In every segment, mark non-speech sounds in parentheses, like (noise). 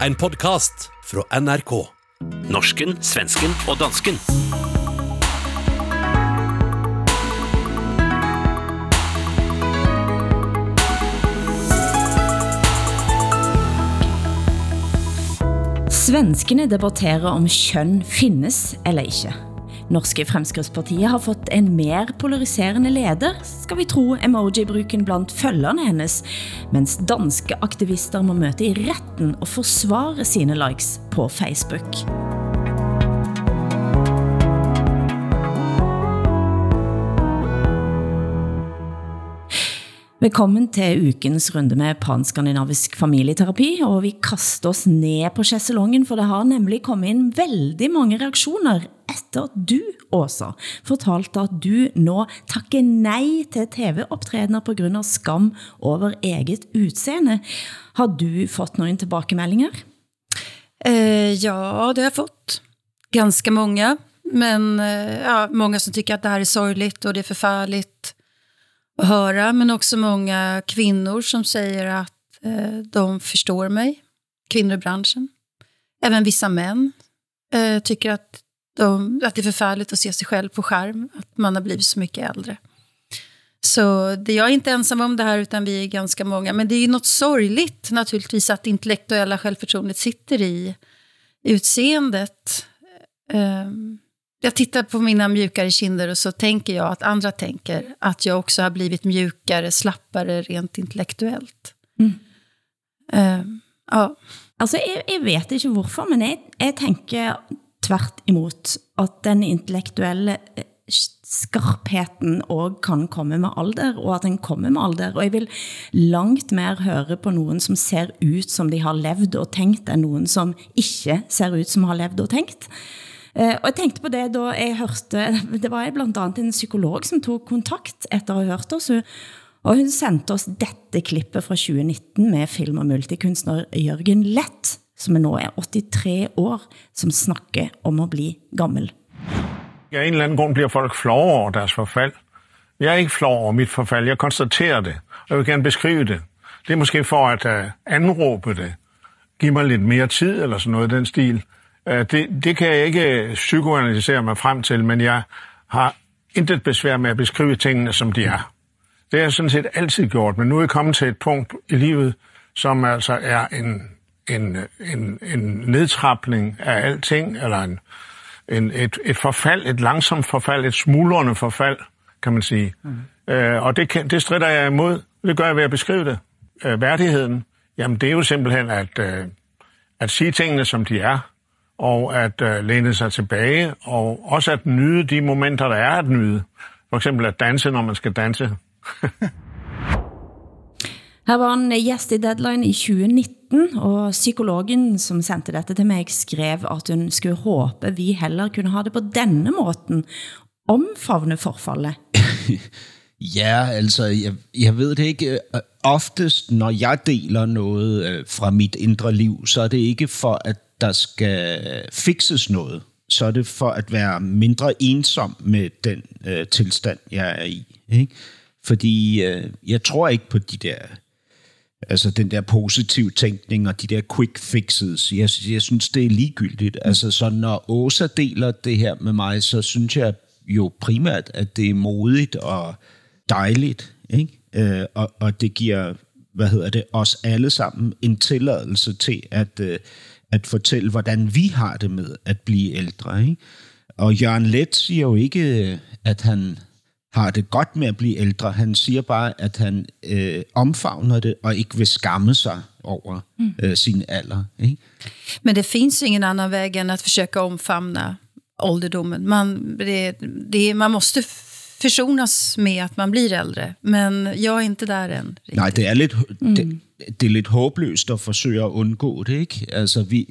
En podcast fra NRK. Norsken, svensken og dansken. Svenskene debatterer om kjønn finnes eller ikke. Norske Fremskrittspartiet har fått en mer polariserende leder, skal vi tro emoji-bruken blandt følgerne hennes, mens danske aktivister må møte i retten og forsvare sine likes på Facebook. Velkommen til ukens runde med panskandinavisk familieterapi, og vi kaster oss ned på chesselongen, for det har nemlig kommet ind veldig mange reaktioner efter at du, Åsa, fortalte at du nå takker nej til tv-optrædener på grund af skam over eget udseende. Har du fått nogen tilbakemeldinger? Eh, ja, det har jag fått. Ganska många. Men eh, ja, många som tycker att det här är sorgligt och det är förfärligt höra. Men också många kvinnor som säger att eh, de förstår mig. Kvinnor i branschen. Även vissa män eh, tycker att, de, att det är förfärligt att se sig själv på skärm. Att man har blivit så mycket äldre. Så det, jag är inte ensam om det här, utan vi är ganska många. Men det är ju något sorgligt naturligtvis att det intellektuella självförtroendet sitter i utseendet. Um, jag tittar på mina mjukare kinder och så tänker jag att andra tänker att jag också har blivit mjukare, slappare rent intellektuellt. Mm. Um, ja. Altså, jeg, jeg vet ikke hvorfor, men jeg, jeg tænker tvært imot, at den intellektuelle eh, skarpheten også kan komme med alder, og at den kommer med alder. Og jeg vil langt mer høre på nogen, som ser ut som de har levd og tænkt, end nogen, som ikke ser ut som har levd og tænkt. Uh, Eh, og jeg tænkte på det, da jeg hørte, (laughs) det var blandt andet en psykolog, som tog kontakt efter at have hørt oss, og hun sendte oss dette klippet fra 2019 med film- og multikunstner Jørgen Lett, som er nå er 83 år, som snakker om at blive gammel. Ja, en eller anden grund bliver folk flove over deres forfald. Jeg er ikke flov over mit forfald, jeg konstaterer det, og jeg vil gerne beskrive det. Det er måske for at uh, anråbe det. Giv mig lidt mere tid, eller sådan noget i den stil. Uh, det, det kan jeg ikke psykoanalysere mig frem til, men jeg har intet besvær med at beskrive tingene, som de er. Det har jeg sådan set altid gjort, men nu er jeg kommet til et punkt i livet, som altså er en, en, en, en nedtrapning af alting, eller en, en, et, et forfald, et langsomt forfald, et smuldrende forfald, kan man sige. Mm. Øh, og det, kan, det strider jeg imod. Det gør jeg ved at beskrive det. Øh, værdigheden, jamen det er jo simpelthen at, øh, at sige tingene, som de er, og at øh, læne sig tilbage, og også at nyde de momenter, der er at nyde. For eksempel at danse, når man skal danse. (laughs) Her var en gæst i Deadline i 2019, og psykologen, som sendte dette til mig, skrev, at hun skulle håbe, vi heller kunne ha det på denne måten, omfavne forfaldet. (laughs) Ja, altså, jeg, jeg ved det ikke. Oftest, når jeg deler noget øh, fra mit indre liv, så er det ikke for, at der skal fikses noget. Så er det for at være mindre ensom med den øh, tilstand, jeg er i. Ikke? Fordi øh, jeg tror ikke på de der, altså den der positiv tænkning og de der quick fixes. Jeg, jeg synes, det er ligegyldigt. Altså, så når Åsa deler det her med mig, så synes jeg jo primært, at det er modigt og dejligt, ikke? Øh, og, og det giver, hvad hedder det, os alle sammen en tilladelse til at, øh, at fortælle, hvordan vi har det med at blive ældre. Ikke? Og Jørgen Let siger jo ikke, at han har det godt med at blive ældre. Han siger bare, at han øh, omfavner det og ikke vil skamme sig over mm. øh, sin alder. Ikke? Men det finns ingen annan väg än att försöka omfamna ålderdomen. Man, det, det, man måste försonas med att man blir äldre, men jeg er ikke der än. Riktigt. Nej, det er lidt, mm. det, det er lidt håbløst at forsøge at undgå det, ikke? Altså, vi,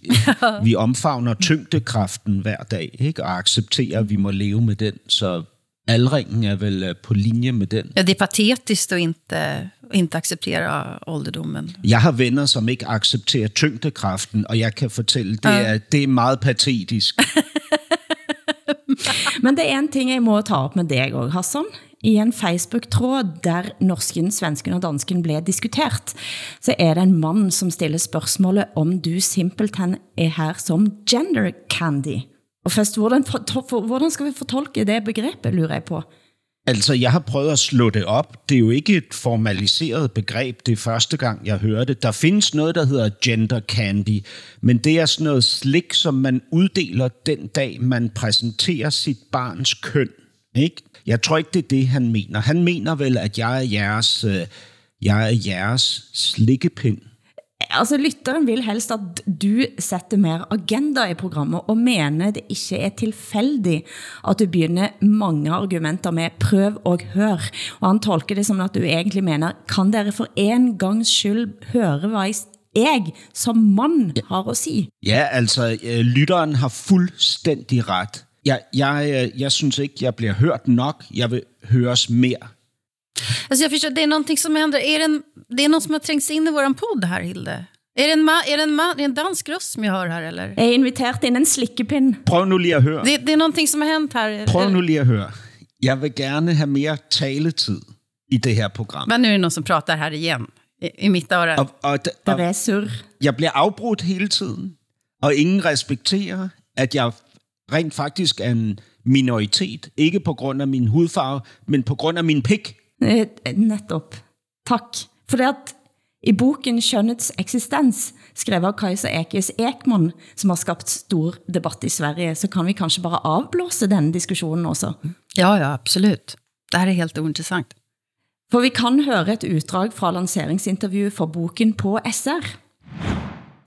vi (laughs) omfavner tyngdekraften hver dag, ikke? Og accepterer, at vi må leve med den, så aldringen er vel øh, på linje med den. Ja, det er patetisk at ikke, ikke acceptere ålderdommen. Jeg har venner, som ikke accepterer tyngdekraften, og jeg kan fortælle, det er, det er meget patetisk. (laughs) (laughs) Men det er en ting, jeg må ta op med dig også, Hassan. i en Facebook-tråd der norsken, svensken og dansken ble diskutert, så er det en mand, som stiller spørgsmålet om du simpelthen er her som gender candy. Og først, hvordan, hvordan skal vi fortolke det begrebet, lurer jeg på? Altså, jeg har prøvet at slå det op. Det er jo ikke et formaliseret begreb. Det er første gang, jeg hører det. Der findes noget, der hedder gender candy, men det er sådan noget slik, som man uddeler den dag, man præsenterer sit barns køn. Ikke? Jeg tror ikke, det er det, han mener. Han mener vel, at jeg er jeres, øh, jeg er jeres slikkepind. Altså, lytteren vil helst at du sætter mere agenda i programmet, og mener det ikke er tilfældigt, at du begynder mange argumenter med prøv og hør. Og han tolker det som at du egentlig mener, kan dere for en gangs skyld høre, hvad jeg som mand har at sige? Ja, altså, øh, lytteren har fuldstændig ret. Jeg, jeg, øh, jeg synes ikke, jeg bliver hørt nok. Jeg vil høres mere. Alltså jag förstår, det är någonting som händer. Är det, en, det är någon som har trängt sig in i våran podd här, Hilde? Är det en, ma, är det en, ma, är det en dansk röst som jag hör här, eller? Jeg er inviteret ind en slikkepinn. Prøv nu lige at høre. Det, det är någonting som har hänt här. Prøv nu lige at høre. Jeg vil gerne have mere taletid i det her program. Men nu är det någon som pratar här igen, i, i mitt öra. Og, og, Der og er surr. jeg bliver afbrudt hele tiden, og ingen respekterer, at jeg rent faktisk er en minoritet. Ikke på grund af min hudfarve, men på grund af min pik. Eh, Netop. Tak. For det at i boken Skønnets eksistens, skrevet av Kajsa Ekes Ekman, som har skabt stor debatt i Sverige, så kan vi kanskje bare avblåse denne diskussionen også. Ja, ja, absolut. Det här är helt ointressant. For vi kan høre et utdrag fra lanseringsintervjuet for boken på SR.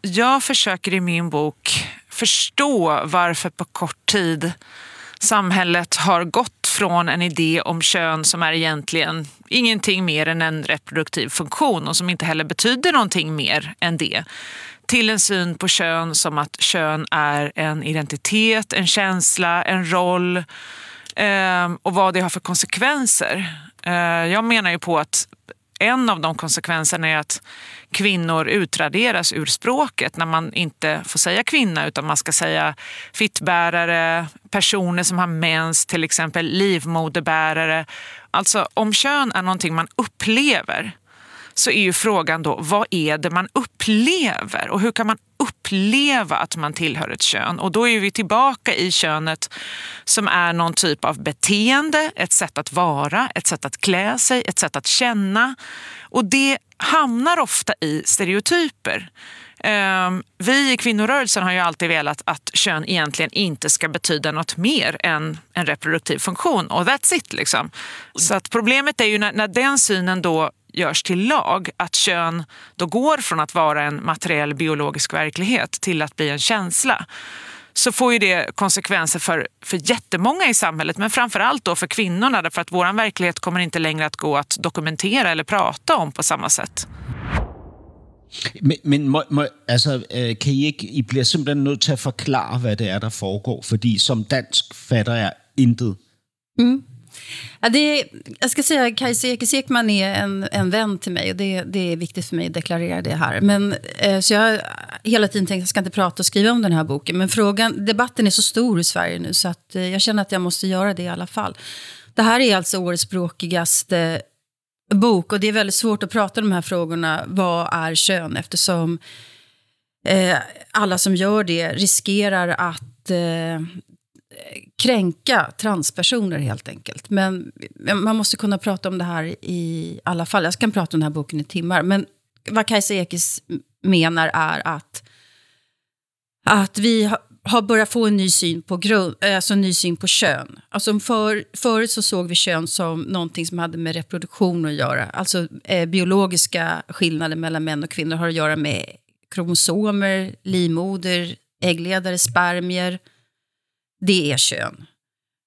Jag försöker i min bok förstå varför på kort tid samhället har gått från en idé om kön som är egentligen ingenting mer än en reproduktiv funktion och som inte heller betyder någonting mer än det till en syn på kön som att kön är en identitet, en känsla, en roll eh, och vad det har för konsekvenser. Eh, jag menar ju på att en av de konsekvenserna är att kvinnor utraderas ur språket när man inte får säga kvinna utan man ska säga fittbärare, personer som har mens, till exempel livmoderbärare. Alltså om kön är någonting man upplever så är ju frågan då, vad är det man upplever och hur kan man uppleva att man tillhör ett kön? Och då är vi tillbaka i könet som är någon typ av beteende, ett sätt att vara, ett sätt att klä sig, ett sätt att känna. Och det hamnar ofta i stereotyper. Ehm, Vi i kvinnorörelsen har ju alltid velat att kön egentligen inte ska betyda något mer än en reproduktiv funktion och that's it. Liksom. Så att problemet är ju när, när den synen då görs till lag, att kön då går från att vara en materiell biologisk verklighet till att bli en känsla så får ju det konsekvenser för, för jättemånga i samhället men framförallt då för kvinnorna därför att vår verklighet kommer inte längre att gå att dokumentera eller prata om på samma sätt. Men, men må, må, altså, øh, kan I ikke, I bliver simpelthen nødt til at forklare, hvad det er, der foregår, fordi som dansk fatter jeg intet. Ja, det är, jag ska säga att Kajsa Ekis Ekman är en, en vän till mig och det, det är viktigt för mig att deklarera det här. Men, eh, så jag har hela tiden tänkt att jag ska inte prata och skriva om den här boken. Men frågan, debatten är så stor i Sverige nu så att, eh, jag känner att jag måste göra det i alla fall. Det här är alltså årets språkigaste bok och det är väldigt svårt att prata om de här frågorna. Vad är kön? Eftersom eh, alla som gör det riskerar att eh, kränka transpersoner helt enkelt. Men man måste kunna prata om det här i alla fall. Jag kan prata om den här boken i timmar. Men vad Kajsa Ekis menar är att, att vi har börjat få en ny syn på, grund, alltså en ny syn på kön. Alltså för, förut så såg vi kön som någonting som hade med reproduktion att göra. Alltså eh, biologiska skillnader mellan män och kvinnor har att göra med kromosomer, livmoder, äggledare, spermier det är kön.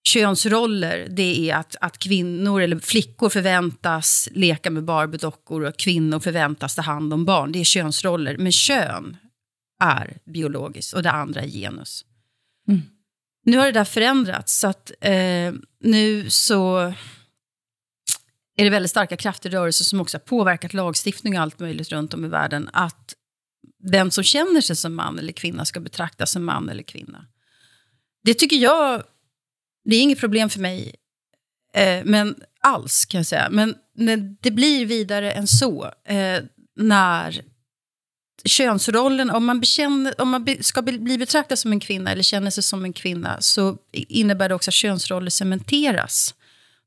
Könsroller, det är att, att kvinnor eller flickor förväntas leka med Barbiedockor och kvinnor förväntas ta hand om barn. Det är könsroller. Men kön är biologiskt och det andra är genus. Nu har det där förändrats, så att eh, nu så är det väldigt starka krafter i rörelsen som också har påverkat lagstiftning och allt möjligt runt om i världen, att den som känner sig som man eller kvinna ska betraktas som man eller kvinna. Det tycker jag, det är inget problem för mig. Eh, men alls kan jag säga. Men när det blir vidare än så, eh, när könsrollen, om man, bekänner, om man be, ska bli betraktad som en kvinna eller känner sig som en kvinna så innebär det också att könsroller cementeras.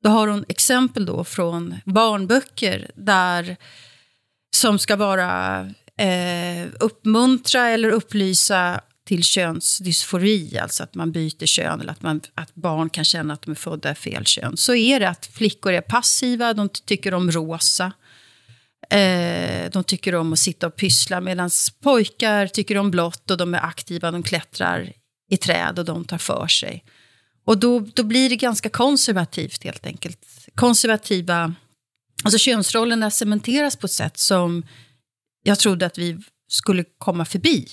Då har hon exempel då från barnböcker där, som ska vara eh, uppmuntra eller upplysa till könsdysfori, alltså att man byter kön eller att, man, att barn kan känna att de är födda i fel kön. Så är det att flickor är passiva, de tycker om rosa. Eh, de tycker om att sitta och pyssla medan pojkar tycker om blått och de är aktiva, de klättrar i träd och de tar för sig. Och då, då blir det ganska konservativt helt enkelt. Konservativa, alltså könsrollerna cementeras på ett sätt som jag trodde att vi skulle komma förbi.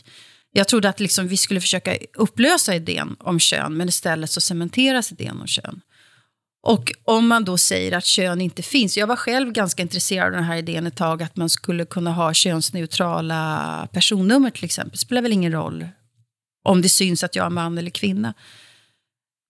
Jag trodde att liksom vi skulle försöka upplösa idén om kön, men istället så cementeras idén om kön. Och om man då säger att kön inte finns, jag var själv ganska intresserad av den här idén ett tag, att man skulle kunna ha könsneutrala personnummer till exempel. Det spelar väl ingen roll om det syns att jag är man eller kvinna.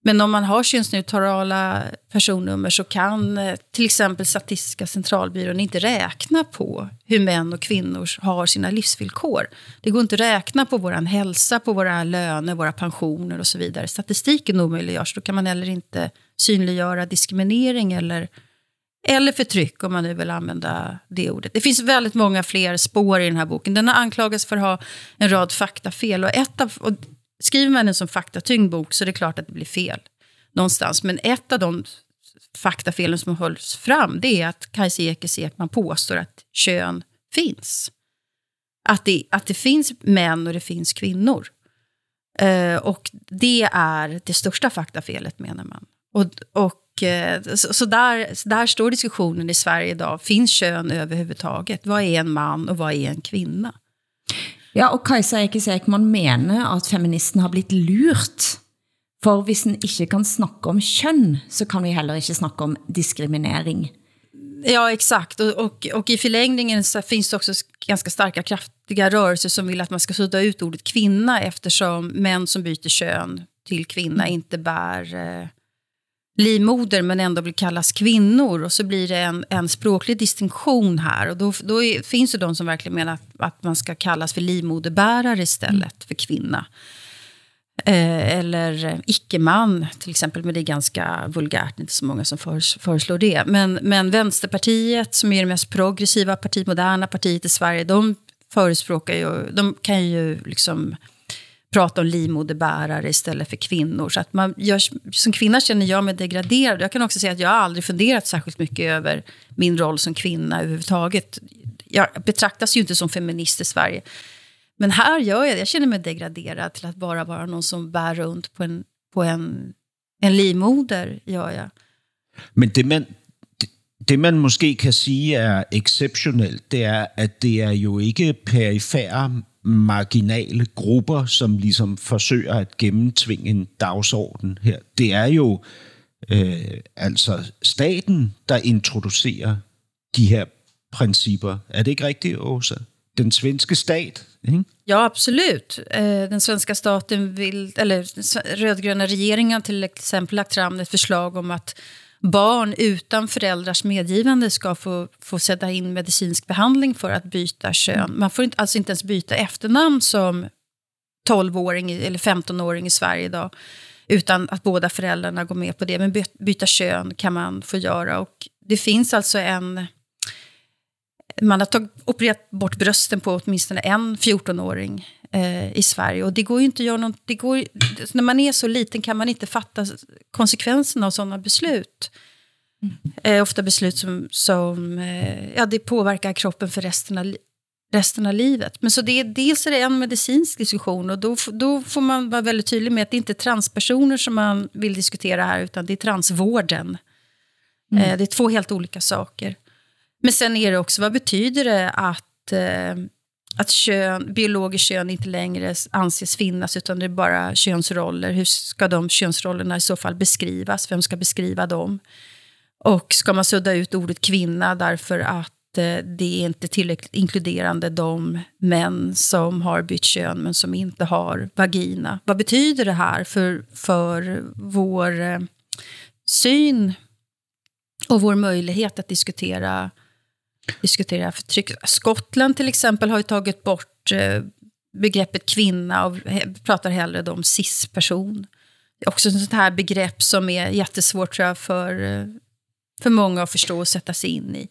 Men om man har könsneutrala personnummer så kan eh, till exempel Statistiska centralbyrån inte räkna på hur män och kvinnor har sina livsvillkor. Det går inte att räkna på vår hälsa, på våra löner, våra pensioner och så vidare. Statistiken omöjliggörs. Då kan man heller inte synliggöra diskriminering eller, eller förtryck, om man nu vill använda det ordet. Det finns väldigt många fler spår i den här boken. Den har anklagats för att ha en rad faktafel. Och ett av, och skriver man en som faktatyngd bok så är det klart att det blir fel någonstans. Men ett av de faktafelen som hålls fram det är att Kajsa Ekis Ekman påstår att kön finns. Att det, att det finns män och det finns kvinnor. Uh, och det är det största faktafelet, menar man. Och, och, uh, så, så, där, så där står diskussionen i Sverige idag. Finns kön överhuvudtaget? Vad är en man och vad är en kvinna? Ja, og Kajsa Ekis Ekman mener at feministen har blitt lurt. For hvis en ikke kan snakke om kön, så kan vi heller ikke snakke om diskriminering. Ja, exakt. Och, och, och, i förlängningen så finns det också ganska starka, kraftiga rörelser som vill att man ska sudda ut ordet kvinna eftersom män som byter kön till kvinna inte bär eh, livmoder men ändå vill kallas kvinnor. Och så blir det en, en språklig distinktion här. Och då, då är, finns det de som verkligen menar att, att man ska kallas för livmoderbärare istället mm. för kvinna. Eh, eller icke-man till exempel, men det är ganska vulgärt, inte så många som föreslår det. Men, men Vänsterpartiet, som är det mest progressiva partiet, moderna partiet i Sverige, de förespråkar ju, de kan ju liksom prata om livmoderbärare istället för kvinnor. Så att man gör, som kvinna känner jag mig degraderad. Jag kan också säga att jag har aldrig funderat särskilt mycket över min roll som kvinna överhuvudtaget. Jag betraktas ju inte som feminist i Sverige. Men här gör jag det. Jag känner mig degraderad till att bara vara någon som bär runt på en, på en, en livmoder. Gör jag. Men det man, det man måske kan sige er exceptionelt, det er, at det er jo ikke perifære marginale grupper, som ligesom forsøger at gennemtvinge en dagsorden her. Det er jo øh, altså staten, der introducerer de her principer. Er det ikke rigtigt, Åsa? Den svenska stat? Ikke? Ja, absolut. Eh, den svenska staten vill, eller rödgröna regeringen till exempel lagt fram ett förslag om att barn utan föräldrars medgivande ska få, få sätta in medicinsk behandling för att byta kön. Man får inte, alltså inte ens byta efternamn som 12-åring eller 15-åring i Sverige idag utan att båda föräldrarna går med på det. Men byta kön kan man få göra. Och det finns alltså en... Man har tagit, opererat bort brösten på åtminstone en 14-åring eh, i Sverige. Och det går ju inte att göra något, det går, när man är så liten kan man inte fatta konsekvenserna av sådana beslut. Mm. Eh, ofta beslut som, som eh, ja, det påverkar kroppen för resten av, resten av livet. Men så det, dels är det en medicinsk diskussion och då, då får man vara väldigt tydlig med att det inte är transpersoner som man vill diskutera här, utan det är transvården. Mm. Eh, det är två helt olika saker. Men sen är det också, vad betyder det att eh, att kön, biologiskt kön inte längre anses finnas, utan det är bara könsroller. Hur ska de könsrollerna i så fall beskrivas? Vem ska beskriva dem? Och ska man sudda ut ordet kvinna därför att eh, det är inte tillräckligt inkluderande de män som har bytt kön men som inte har vagina. Vad betyder det här för, för vår eh, syn Och vår möjlighet att diskutera, diskutera förtryck. Skottland till exempel har ju tagit bort eh, begreppet kvinna och pratar hellre då om cis-person. Det är också ett sånt här begrepp som är jättesvårt tror jag, för, eh, för många att förstå och sätta sig in i.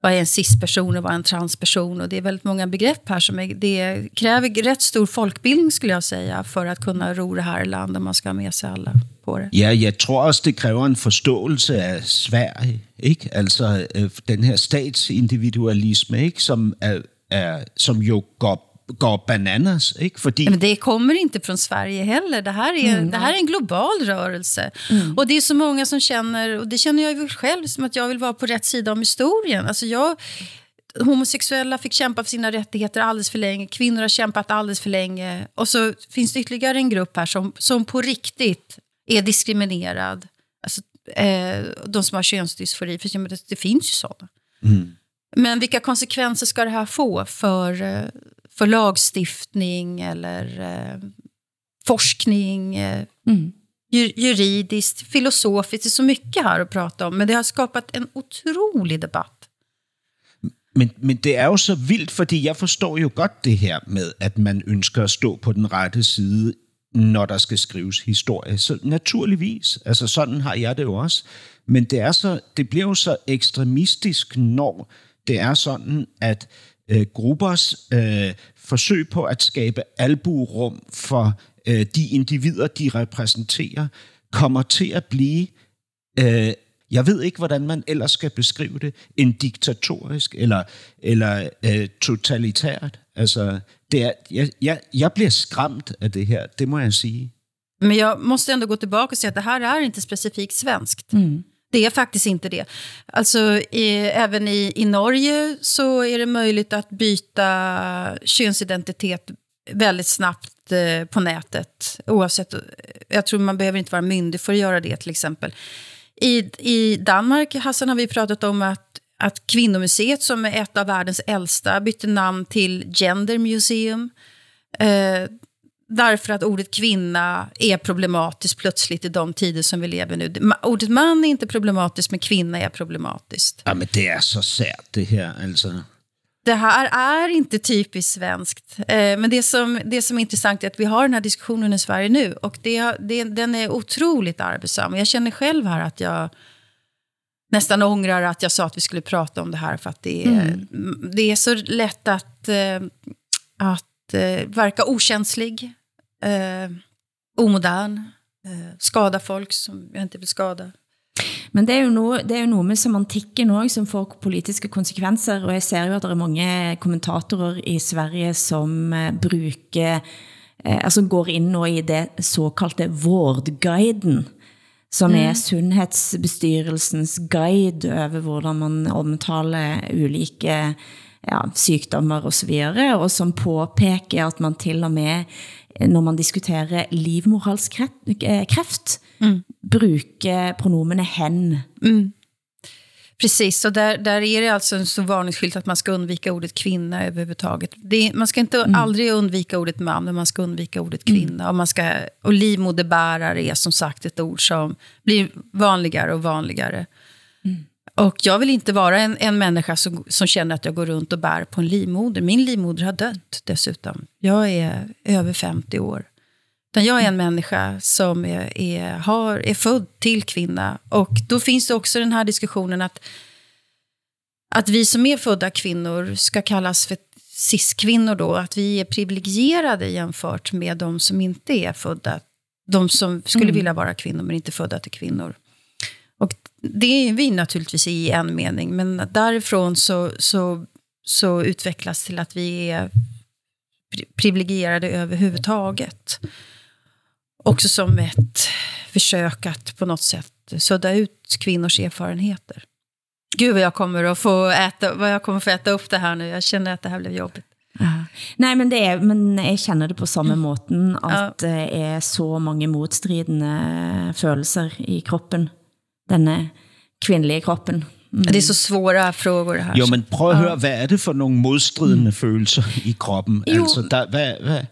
Vad är en cisperson och vad är en transperson? Och det är väldigt många begrepp här som är, det kräver rätt stor folkbildning skulle jag säga för att kunna ro det här i land om man ska ha med sig alla på det. Ja, jag tror också det kräver en förståelse av Sverige, ikke? alltså den här statsindividualismen ikke? Som, är, är, som ju går, går bananas, ikke? Fordi Men det kommer inte från Sverige heller. Det här är, det här är en global rörelse. Och det är så många som känner, och det känner jag ju själv, som att jag vill vara på rätt sida om historien. Alltså jag, homosexuella fick kämpa för sina rättigheter alldeles för länge. Kvinnor har kämpat alldeles för länge. Och så finns det ytterligare en grupp här som, som på riktigt är diskriminerad. Alltså, eh, de som har könsdysfori, för det, det finns ju sådana. Men vilka konsekvenser ska det här få för, eh, för lagstiftning eller eh, forskning, eh, ju- juridiskt, filosofiskt? Det är så mycket här att prata om, men det har skapat en otrolig debatt. Men, men det er jo så vildt, fordi jeg forstår jo godt det her med, at man ønsker at stå på den rette side, når der skal skrives historie. Så naturligvis, altså sådan har jeg det jo også. Men det, er så, det bliver jo så ekstremistisk, når det er sådan, at øh, gruppers øh, forsøg på at skabe albuerum for øh, de individer, de repræsenterer, kommer til at blive øh, jeg ved ikke, hvordan man ellers skal beskrive det, en diktatorisk eller, eller øh, totalitært. Altså, det er, jeg, jeg, jeg bliver skræmt af det her, det må jeg sige. Men jag måste ändå gå tillbaka och säga att det här är inte specifikt svenskt. Det är faktiskt inte det. Alltså, i, även i, i Norge så är det möjligt att byta könsidentitet väldigt snabbt eh, på nätet. Oavsett, eh, jag tror man behöver inte vara myndig för att göra det till exempel. I, I Danmark, Hassan, har vi pratat om att, att Kvinnomuseet, som är ett av världens äldsta, bytte namn till Gender Museum. Eh, därför att ordet kvinna är problematiskt plötsligt i de tider som vi lever nu. Ordet man är inte problematiskt, men kvinna är problematiskt. Ja, men det er så sært, det her, altså. Det här är inte typiskt svenskt. Eh, men det som, det som är intressant är att vi har den här diskussionen i Sverige nu. Och det, det, den är otroligt arbetsam. Jag känner själv här att jag nästan ångrar att jag sa att vi skulle prata om det här. För att det är, det är så lätt att, eh, att eh, verka okänslig, eh, omodern, eh, skada folk som jag inte vill skada. Men det er jo noe, det er jo noe med semantikken også, som får politiske konsekvenser, og jeg ser jo at der er mange kommentatorer i Sverige som eh, bruker, eh, altså går ind nå i det såkaldte vårdguiden, som er sundhedsbestyrelsens guide over hvordan man omtaler ulike ja, sygdommer og så videre, og som påpeker at man til og med, når man diskuterer livmorhalskreft, bruker pronomene hen. Precis, så där, där är det alltså en så varningsskylt att man ska undvika ordet kvinna överhuvudtaget. Det, man ska inte aldrig undvika ordet man, men man ska undvika ordet kvinna. Och, man ska, och livmoderbärare är som sagt ett ord som blir vanligare och vanligare. Och jag vill inte vara en, en människa som, som känner att jag går runt och bär på en livmoder. Min livmoder har dött dessutom. Jag är över 50 år. Utan jag är en människa som är, är, har, är född till kvinna. Och då finns det också den här diskussionen att, att vi som är födda kvinnor ska kallas för cis-kvinnor då. Att vi är privilegierade jämfört med de som inte är födda. De som skulle vilja vara kvinnor men inte födda till kvinnor. Det är vi naturligtvis i en mening. Men därifrån så, så, så utvecklas till att vi är pri- privilegierade överhuvudtaget. Också som ett försök att på något sätt sudda ut kvinnors erfarenheter. Gud vad jag kommer att få äta, vad jag kommer att få äta upp det här nu. Jag känner att det här blev jobbigt. Ja. Nej, men, det er, men jeg kender det på samme måten, at det er så mange modstridende følelser i kroppen. Denne kvindelige kroppen. Det är så svåra frågor det här. Jo, men prøv at høre, hvad er det for nogle modstridende følelser i kroppen? Jo. Altså, der, hvad, hvad?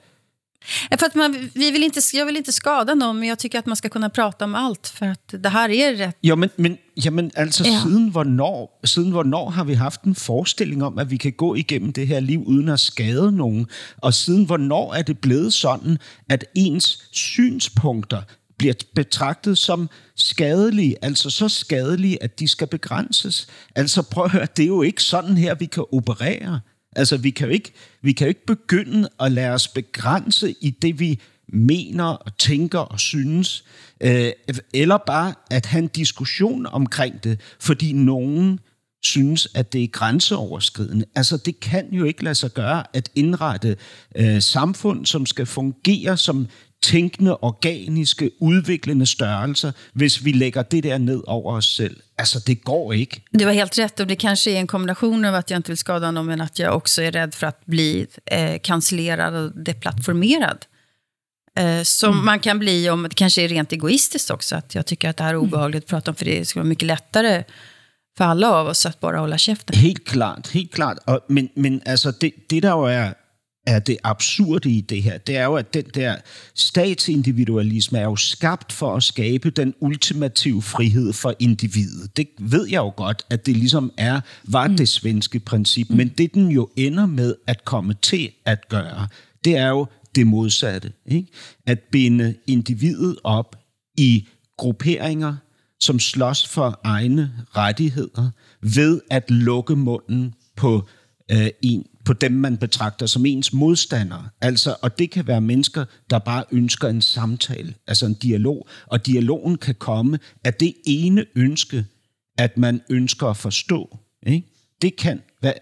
För att man, vi vill inte, jag vill inte skada någon, men jag tycker att man ska kunna prata om allt. För att det här är rätt. Jo, men, men, jamen, altså, Ja. ja. siden, hvornår, siden hvornår har vi haft en forestilling om, at vi kan gå igennem det her liv uden at skade nogen? Og siden hvornår er det blevet sådan, at ens synspunkter bliver betragtet som skadelige, altså så skadelige, at de skal begrænses. Altså prøv at høre, det er jo ikke sådan her, vi kan operere. Altså vi kan jo ikke, vi kan jo ikke begynde at lade os begrænse i det, vi mener og tænker og synes, øh, eller bare at have en diskussion omkring det, fordi nogen synes, at det er grænseoverskridende. Altså, det kan jo ikke lade sig gøre at indrette øh, samfund, som skal fungere som tænkende, organiske, udviklende størrelser, hvis vi lægger det der ned over os selv. Altså, det går ikke. Det var helt rätt och det kanske är en kombination av att jag inte vill skada någon men att jag också är rädd för att bli eh, cancellerad och deplattformerad. Eh, som man kan bli om det kanske är rent egoistiskt också. Att jag tycker att det här är obehagligt att prata om för det skulle vara mycket lättare för alla av oss att bara hålla käften. Helt klart, helt klart. Og, men, men altså, det, det der jo er, det absurde i det her, det er jo, at den der statsindividualisme er jo skabt for at skabe den ultimative frihed for individet. Det ved jeg jo godt, at det ligesom er, var det svenske princip. Men det den jo ender med at komme til at gøre, det er jo det modsatte. Ikke? At binde individet op i grupperinger, som slås for egne rettigheder ved at lukke munden på, øh, en, på dem, man betragter som ens modstandere. Altså, og det kan være mennesker, der bare ønsker en samtale, altså en dialog. Og dialogen kan komme af det ene ønske, at man ønsker at forstå. Ikke? Det kan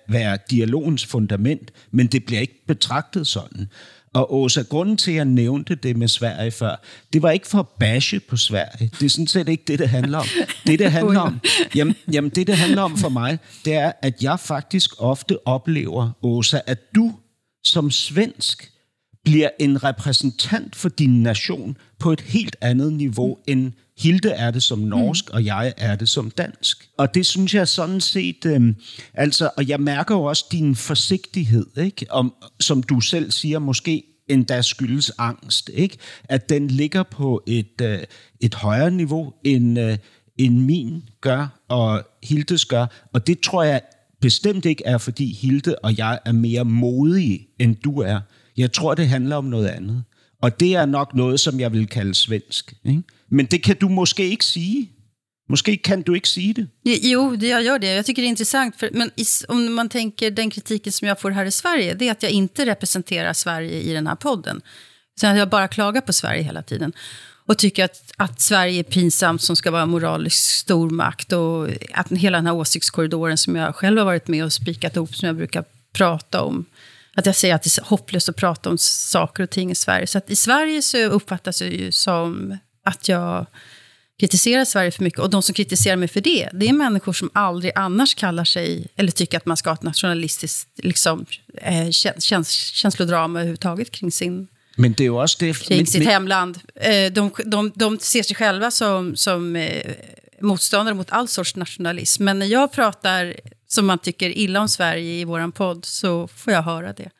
være dialogens fundament, men det bliver ikke betragtet sådan. Og Åsa, grunden til, at jeg nævnte det med Sverige før, det var ikke for at bashe på Sverige. Det er sådan set ikke det, det handler om. Det, det handler om, jamen, jamen, det, det handler om for mig, det er, at jeg faktisk ofte oplever, Åsa, at du som svensk bliver en repræsentant for din nation på et helt andet niveau, end Hilde er det som norsk, og jeg er det som dansk. Og det synes jeg sådan set, øh, altså, og jeg mærker jo også din forsigtighed, ikke? Om, som du selv siger, måske endda skyldes angst, ikke? At den ligger på et, øh, et højere niveau, end, øh, end min gør, og Hildes gør. Og det tror jeg bestemt ikke er, fordi Hilde og jeg er mere modige, end du er. Jeg tror, det handler om noget andet. Og det er nok noget, som jeg vil kalde svensk. Ikke? Men det kan du måske ikke sige. Måske kan du ikke sige det. Jo, det, jag gör det. Jag tycker det är intressant. För, men om man tänker den kritiken som jag får här i Sverige, det är att jag inte representerar Sverige i den här podden. Så att jag bara klagar på Sverige hela tiden. Och tycker att, att Sverige är pinsamt som ska vara moralisk stormakt. Och att hela den här åsiktskorridoren som jag själv har varit med och spikat ihop, som jag brukar prata om. Att jag säger att det är hopplöst att prata om saker och ting i Sverige. Så att i Sverige så uppfattas jag ju som att jag kritiserar Sverige för mycket. Och de som kritiserar mig för det, det är människor som aldrig annars kallar sig, eller tycker att man ska ha ett nationalistiskt liksom, eh, käns känslodrama överhuvudtaget kring sin Men det er jo også det... kring men, sitt men, hemland. Eh, de, de, de ser sig själva som, som eh, motståndare mot all sorts nationalism. Men när jag pratar som man tycker illa om Sverige i våran podd så får jag höra det.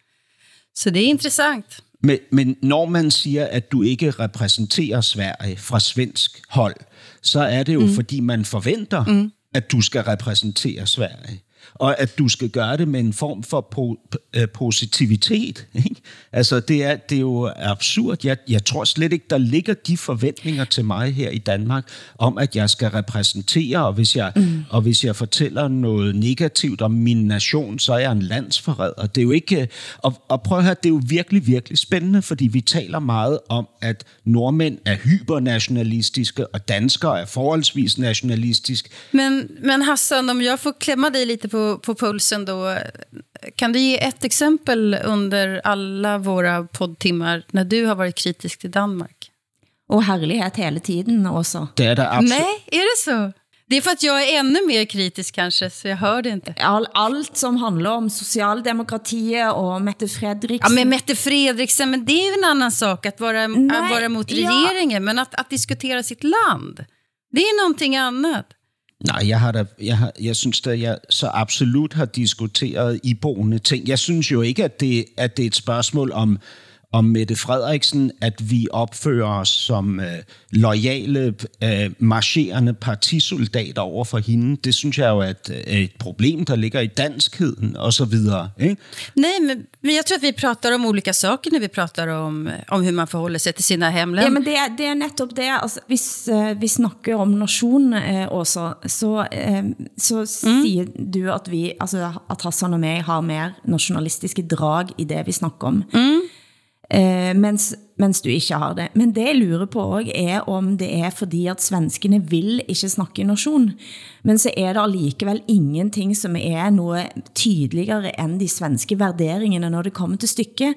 Så det är intressant. men, men når man siger, at du ikke repræsenterer Sverige fra svensk hold, så er det jo, mm. fordi man forventer, mm. at du skal repræsentere Sverige. Og at du skal gøre det med en form for po- øh, positivitet. Ikke? Altså, det er, det er jo absurd. Jeg, jeg tror slet ikke, der ligger de forventninger til mig her i Danmark, om at jeg skal repræsentere, og hvis jeg, mm. og hvis jeg fortæller noget negativt om min nation, så er jeg en landsforræder. Det er jo ikke... Og, og prøv at høre, det er jo virkelig, virkelig spændende, fordi vi taler meget om, at nordmænd er hypernationalistiske, og danskere er forholdsvis nationalistiske. Men, men Hassan, om jag får klämma dig lite på, på pulsen då. Kan du ge ett exempel under alla våra poddtimmar när du har varit kritisk till Danmark? Og herlighet hele tiden også. Det er der absolut... Nej, är det så? Det är för att jag är ännu mer kritisk kanske, så jag hör det inte. All, alt som handler om socialdemokratiet og Mette Ja, Fredriksen. men Mette Fredriksen, men det är ju en annan sak att vara, Nej, att vara mot ja. regeringen. Men att, att diskutera sitt land, det är någonting annat. Nej, jeg, har da, jeg, har, jeg synes da, jeg så absolut har diskuteret iboende ting. Jeg synes jo ikke, at det, at det er et spørgsmål om, om Mette Frederiksen, at vi opfører os som øh, lojale, øh, marcherende partisoldater over for hende. Det synes jeg jo er et, et problem, der ligger i danskheden og så videre. Ikke? Nej, men, men jeg tror, at vi pratar om olika saker när vi pratar om, om hur man förhåller sig till sina hemländer. Ja, men det er, det er netop det. Altså, hvis uh, vi snakker om nation uh, også, så, uh, så mm. siger du, at vi, altså, at Hassan og mig har mer nationalistiske drag i det, vi snakker om. Mm eh, mens, mens du ikke har det. Men det jeg lurer på også er om det er fordi at svenskene vil ikke snakke nation. Men så er det allikevel ingenting som er noget tydeligere end de svenske värderingarna når det kommer til stykket.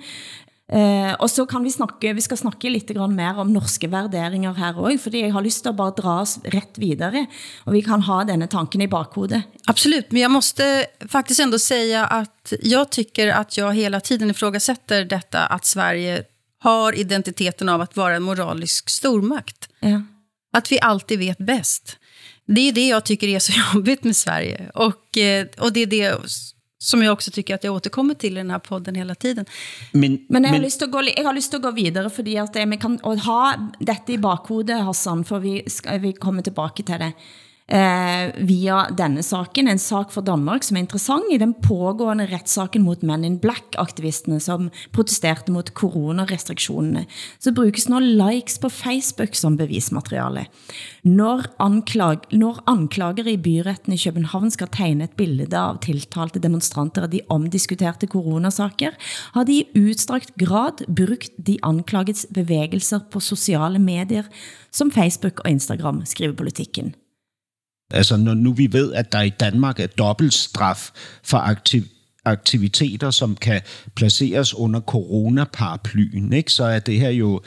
Uh, og så kan vi snakke, vi skal snakke grann mer om norske värderingar her også, fordi jeg har lyst til at bare dra oss rätt videre, og vi kan ha denne tanken i bakhodet. Absolut, men jag måste faktiskt ändå säga att jag tycker att jag hela tiden ifrågasätter detta att Sverige har identiteten av att vara en moralisk stormakt. Ja. Att vi alltid vet bäst. Det är det jag tycker är så (laughs) jobbigt med Sverige. Och, eh, och det är det som jag også tycker att jag återkommer til i den her podden hela tiden. Men, Men jeg har, lyst til at gå, jeg har lyst til at gå videre, fordi at vi kan ha dette i bakhodet, Hassan, for vi, skal, vi kommer tilbage til det. Eh, via denne saken, en sak for Danmark som er interessant i den pågående retssaken mot Men in Black-aktivisterne som protesterte mot coronarestriktionerne. Så brukes nå likes på Facebook som bevismateriale. Når, anklag, når anklager i byretten i København skal tegne et billede av tiltalte demonstranter af de omdiskuterte coronasaker, har de i udstrakt grad brugt de anklagets bevægelser på sociale medier som Facebook og Instagram, skriver politikken. Altså når nu vi ved, at der i Danmark er dobbeltstraf for aktiv, aktiviteter, som kan placeres under coronaparaplyen, ikke? så er det her jo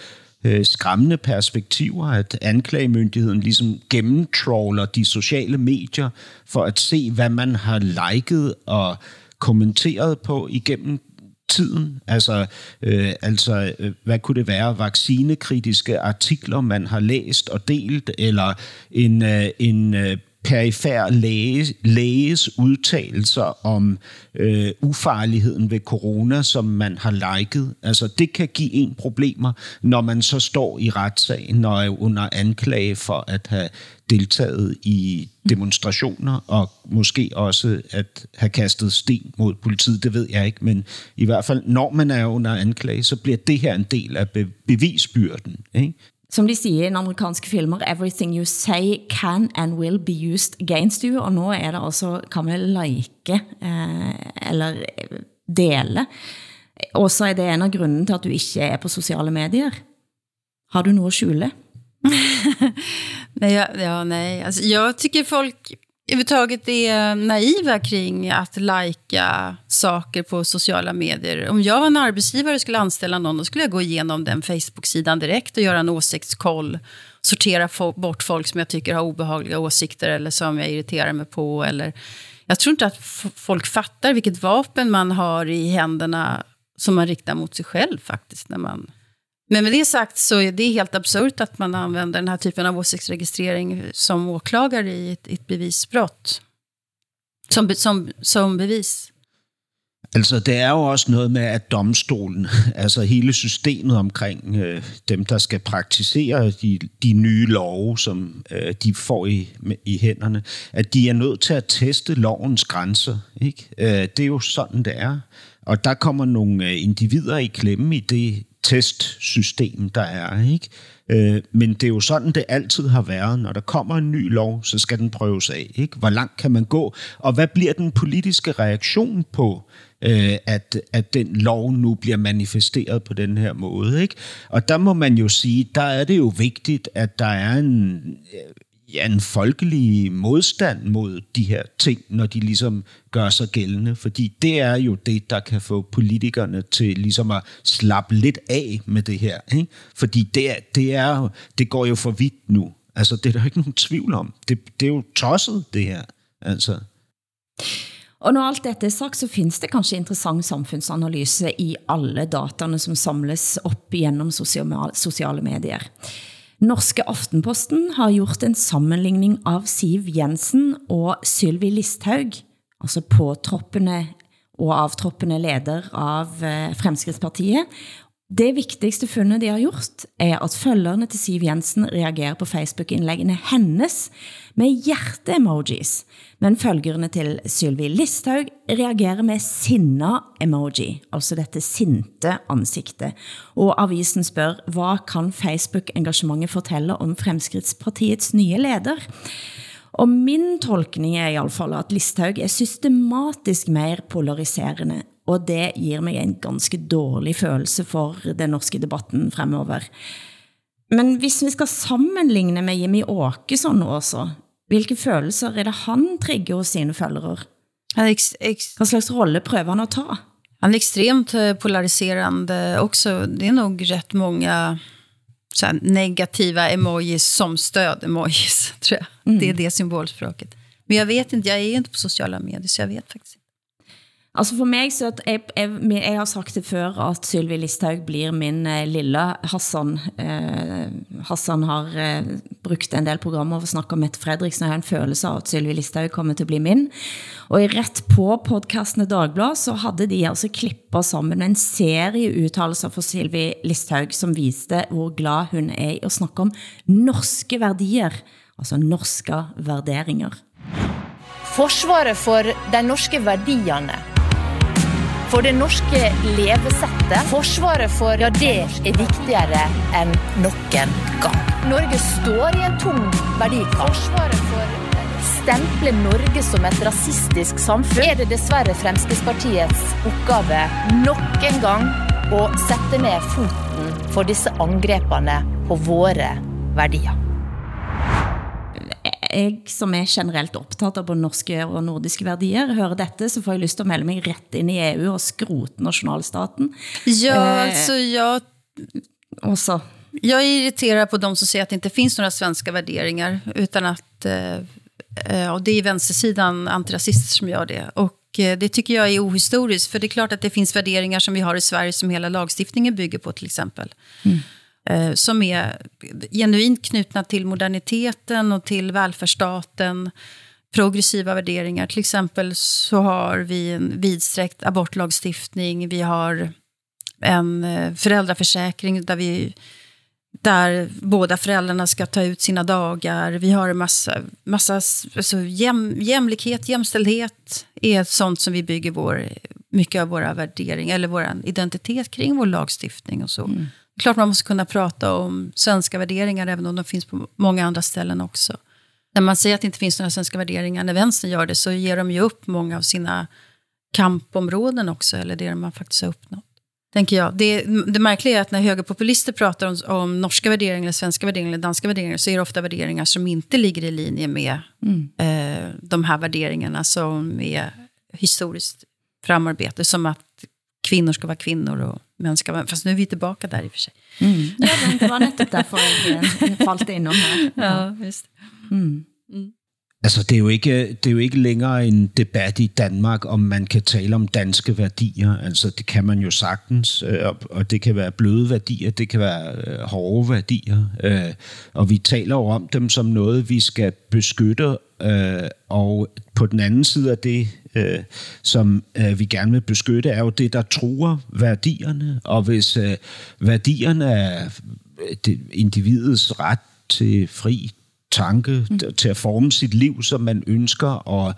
øh, skræmmende perspektiver, at anklagemyndigheden ligesom gennemtrawler de sociale medier for at se, hvad man har liket og kommenteret på igennem tiden. Altså, øh, altså øh, hvad kunne det være? Vaccinekritiske artikler, man har læst og delt, eller en, øh, en øh, perifær læge, læges udtalelser om øh, ufarligheden ved corona, som man har liket. Altså, det kan give en problemer, når man så står i retssagen og er under anklage for at have deltaget i demonstrationer, og måske også at have kastet sten mod politiet, det ved jeg ikke, men i hvert fald, når man er under anklage, så bliver det her en del af bevisbyrden. Ikke? Som de siger i amerikanske filmer, everything you say can and will be used against you, og nu er det altså, kan man like eh, eller eh, dele. Og så er det en av grunden til at du ikke er på sociale medier. Har du noget at skjule? (laughs) nej, ja, ja, nej. Alltså, jag tycker folk överhuvudtaget är eh, naiva kring att lajka saker på sociala medier. Om jag var en arbetsgivare och skulle anställa någon, då skulle jag gå igenom den Facebook-sidan direkt och göra en åsiktskoll. Sortera bort folk som jag tycker har obehagliga åsikter eller som jag irriterar mig på. Eller, jag tror inte att folk fattar vilket vapen man har i händerna som man riktar mot sig själv faktiskt. När man men med det sagt så är det helt absurt att man använder den här typen av åsiktsregistrering som åklagare i ett, ett bevisbrott. Som, som, som bevis. Altså, det er jo også noget med, at domstolen, altså hele systemet omkring øh, dem, der skal praktisere de, de nye love, som øh, de får i, i hænderne, at de er nødt til at teste lovens grænser. Ikke? Øh, det er jo sådan, det er. Og der kommer nogle øh, individer i klemme i det testsystem, der er. ikke. Øh, men det er jo sådan, det altid har været. Når der kommer en ny lov, så skal den prøves af. Ikke? Hvor langt kan man gå? Og hvad bliver den politiske reaktion på, øh, at, at den lov nu bliver manifesteret på den her måde? Ikke? Og der må man jo sige, der er det jo vigtigt, at der er en øh, ja, en folkelig modstand mod de her ting, når de ligesom gør sig gældende. Fordi det er jo det, der kan få politikerne til ligesom at slappe lidt af med det her. Ikke? Fordi det, er, det, er, det går jo for vidt nu. Altså, det er der ikke nogen tvivl om. Det, det er jo tosset, det her. Altså. Og når alt dette er sagt, så findes det kanskje interessant samfundsanalyse i alle dataene, som samles op gennem sociale, sociale medier. Norske Aftenposten har gjort en sammenligning av Siv Jensen og Sylvi Listhaug, altså påtroppende og avtroppende leder av eh, Fremskrittspartiet, det vigtigste fundet de har gjort, er at følgerne til Siv Jensen reagerer på Facebook-indlæggene hennes med hjerte-emojis, men følgerne til Sylvie Listhaug reagerer med sinna-emoji, altså dette sinte ansigtet. Og avisen spørger, hvad kan Facebook-engagementet fortælle om Fremskrittspartiets nye leder? Og min tolkning er i alle fall at Listhaug er systematisk mer polariserende, og det giver mig en ganske dårlig følelse for den norske debatten fremover. Men hvis vi skal sammenligne med Jimmy Åkesson også, hvilke følelser er det han trigger hos sine følgere? Hvad slags rolle prøver han at ta? han är extremt eh, polariserande också. Det är nog rätt många så här, negativa emojis som stöd-emojis, (laughs) tror jag. Det är det symbolspråket. Men jag vet inte, jag är inte på sociala medier, så jag vet faktiskt. Altså for mig, så at jeg, jeg, jeg har sagt det før, at Sylvie Listhaug blir min eh, lille Hassan. Eh, Hassan har eh, brugt en del programmer for at snakke om Mette Fredriksen, og jeg har en følelse av at Sylvie Listhaug kommer til at blive min. Og i rett på podcastene Dagblad, så havde de altså klippet sammen en serie uttalelser for Sylvie Listhaug, som viste hvor glad hun er i at snakke om norske værdier, altså norske værderinger. Forsvaret for de norske værdierne for det norske levesettet. Forsvaret for Ja, det er viktigere enn noen gang. Norge står i en tung verdikamp. Forsvaret for stemple Norge som et rasistisk samfunn er det dessverre Fremskrittspartiets oppgave nok en gang å sette ned foten for disse angrepene på våre verdier jeg som er generelt optaget av både norske og nordiske værdier, hører dette, så får jeg lyst til at melde mig ret ind i EU og skrote nationalstaten. Ja, Eh. alltså jag, Og så, jag är irriterad på de som säger att det inte finns några svenska värderingar, utan att... Eh, eh, och det är vänstersidan, antirasister, som gör det. Och eh, det tycker jag är ohistoriskt, för det är klart att det finns värderingar som vi har i Sverige som hela lagstiftningen bygger på, till exempel. Eh, som är genuint knutna till moderniteten och till välfärdsstaten. Progressiva värderingar. Till exempel så har vi en vidsträckt abortlagstiftning. Vi har en eh, föräldraförsäkring där vi där båda föräldrarna ska ta ut sina dagar. Vi har en massa, massa alltså jäm, jämlikhet, jämställdhet är sånt som vi bygger vår, mycket av våra värderingar, eller vår identitet kring vår lagstiftning och så. Mm. Klart man måste kunna prata om svenska värderingar, även om de finns på många andra ställen också. När man säger att det inte finns några svenska värderingar, när vänstern gör det, så ger de ju upp många av sina kampområden också, eller det man faktiskt har uppnått. Tänker jag. Det, det märkliga är att när högerpopulister pratar om, om norska värderingar, eller svenska värderingar eller danska värderingar, så är det ofta värderingar som inte ligger i linje med eh, de här värderingarna som är historiskt framarbete, som att kvinnor ska vara kvinnor och män ska vara... Fast nu är vi tillbaka där i och för sig. ja, men det var netop derfor, jeg eh, faldt innom her. Ja, just. Altså, det er, jo ikke, det er jo ikke længere en debat i Danmark, om man kan tale om danske værdier. Altså, det kan man jo sagtens, øh, og- og det kan være bløde værdier, det kan være øh, hårde værdier. Øh, og vi taler jo om dem som noget, vi skal beskytte, øh, og på den anden side af det, øh, som øh, vi gerne vil beskytte, er jo det, der truer værdierne. Og hvis øh, værdierne er øh, det, individets ret til fri tanke mm. til at forme sit liv, som man ønsker, og,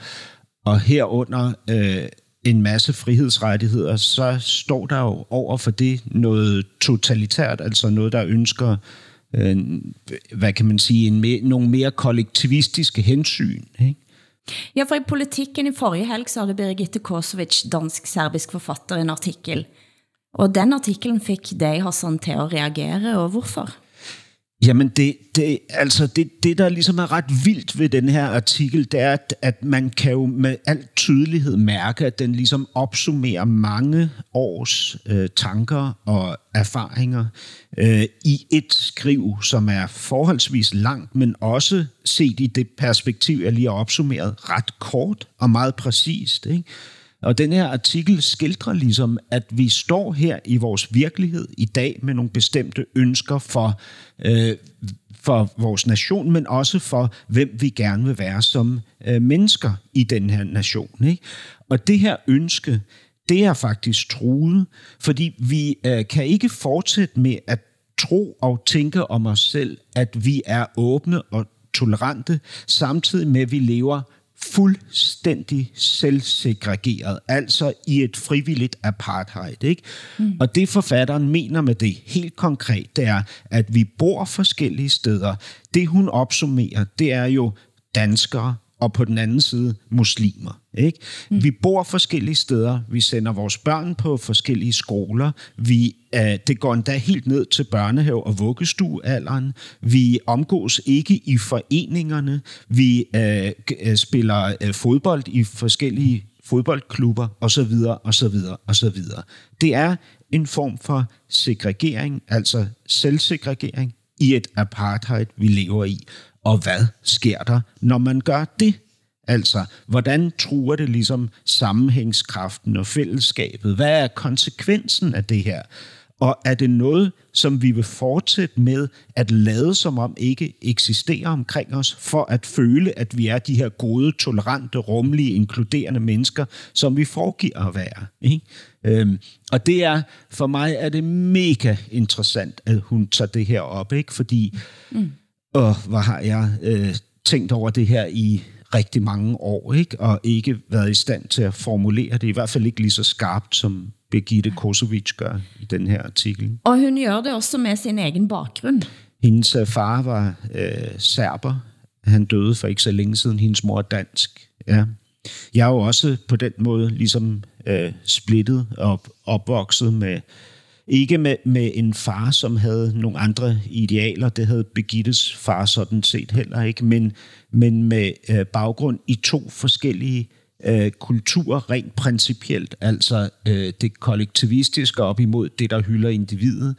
og herunder øh, en masse frihedsrettigheder, så står der jo over for det noget totalitært, altså noget, der ønsker, øh, hvad kan man sige, en mere, nogle mere kollektivistiske hensyn. Ikke? Ja, for i politikken i forrige helg, så havde Birgitte Kosovic, dansk-serbisk forfatter, en artikel. Og den artiklen fik dig, Hassan, til at reagere, og hvorfor? Jamen, det, det, altså det, det, der ligesom er ret vildt ved den her artikel, det er, at, at man kan jo med al tydelighed mærke, at den ligesom opsummerer mange års øh, tanker og erfaringer øh, i et skriv, som er forholdsvis langt, men også set i det perspektiv, jeg lige har opsummeret, ret kort og meget præcist. Ikke? Og den her artikel skildrer ligesom, at vi står her i vores virkelighed i dag med nogle bestemte ønsker for, øh, for vores nation, men også for, hvem vi gerne vil være som øh, mennesker i den her nation. Ikke? Og det her ønske, det er faktisk truet, fordi vi øh, kan ikke fortsætte med at tro og tænke om os selv, at vi er åbne og tolerante, samtidig med, at vi lever fuldstændig selvsegregeret, altså i et frivilligt apartheid. Ikke? Mm. Og det forfatteren mener med det helt konkret, det er, at vi bor forskellige steder. Det hun opsummerer, det er jo danskere, og på den anden side muslimer. Ikke? Mm. Vi bor forskellige steder, vi sender vores børn på forskellige skoler, vi, uh, det går endda helt ned til børnehave- og vuggestuealderen, vi omgås ikke i foreningerne, vi uh, spiller uh, fodbold i forskellige fodboldklubber osv. osv. osv. Det er en form for segregering, altså selvsegregering i et apartheid, vi lever i. Og hvad sker der, når man gør det? Altså, hvordan truer det ligesom sammenhængskraften og fællesskabet? Hvad er konsekvensen af det her? Og er det noget, som vi vil fortsætte med at lade som om ikke eksisterer omkring os, for at føle, at vi er de her gode, tolerante, rummelige, inkluderende mennesker, som vi foregiver at være? Ikke? Øhm, og det er, for mig er det mega interessant, at hun tager det her op, ikke? fordi mm. Og hvor har jeg øh, tænkt over det her i rigtig mange år, ikke? og ikke været i stand til at formulere det, i hvert fald ikke lige så skarpt, som Birgitte Kosovic gør i den her artikel. Og hun gør det også med sin egen baggrund. Hendes øh, far var øh, serber. Han døde for ikke så længe siden. Hendes mor er dansk. Ja. Jeg er jo også på den måde ligesom øh, splittet og opvokset med ikke med, med en far, som havde nogle andre idealer. Det havde Begittes far sådan set heller ikke. Men, men med øh, baggrund i to forskellige øh, kulturer rent principielt. Altså øh, det kollektivistiske op imod det, der hylder individet.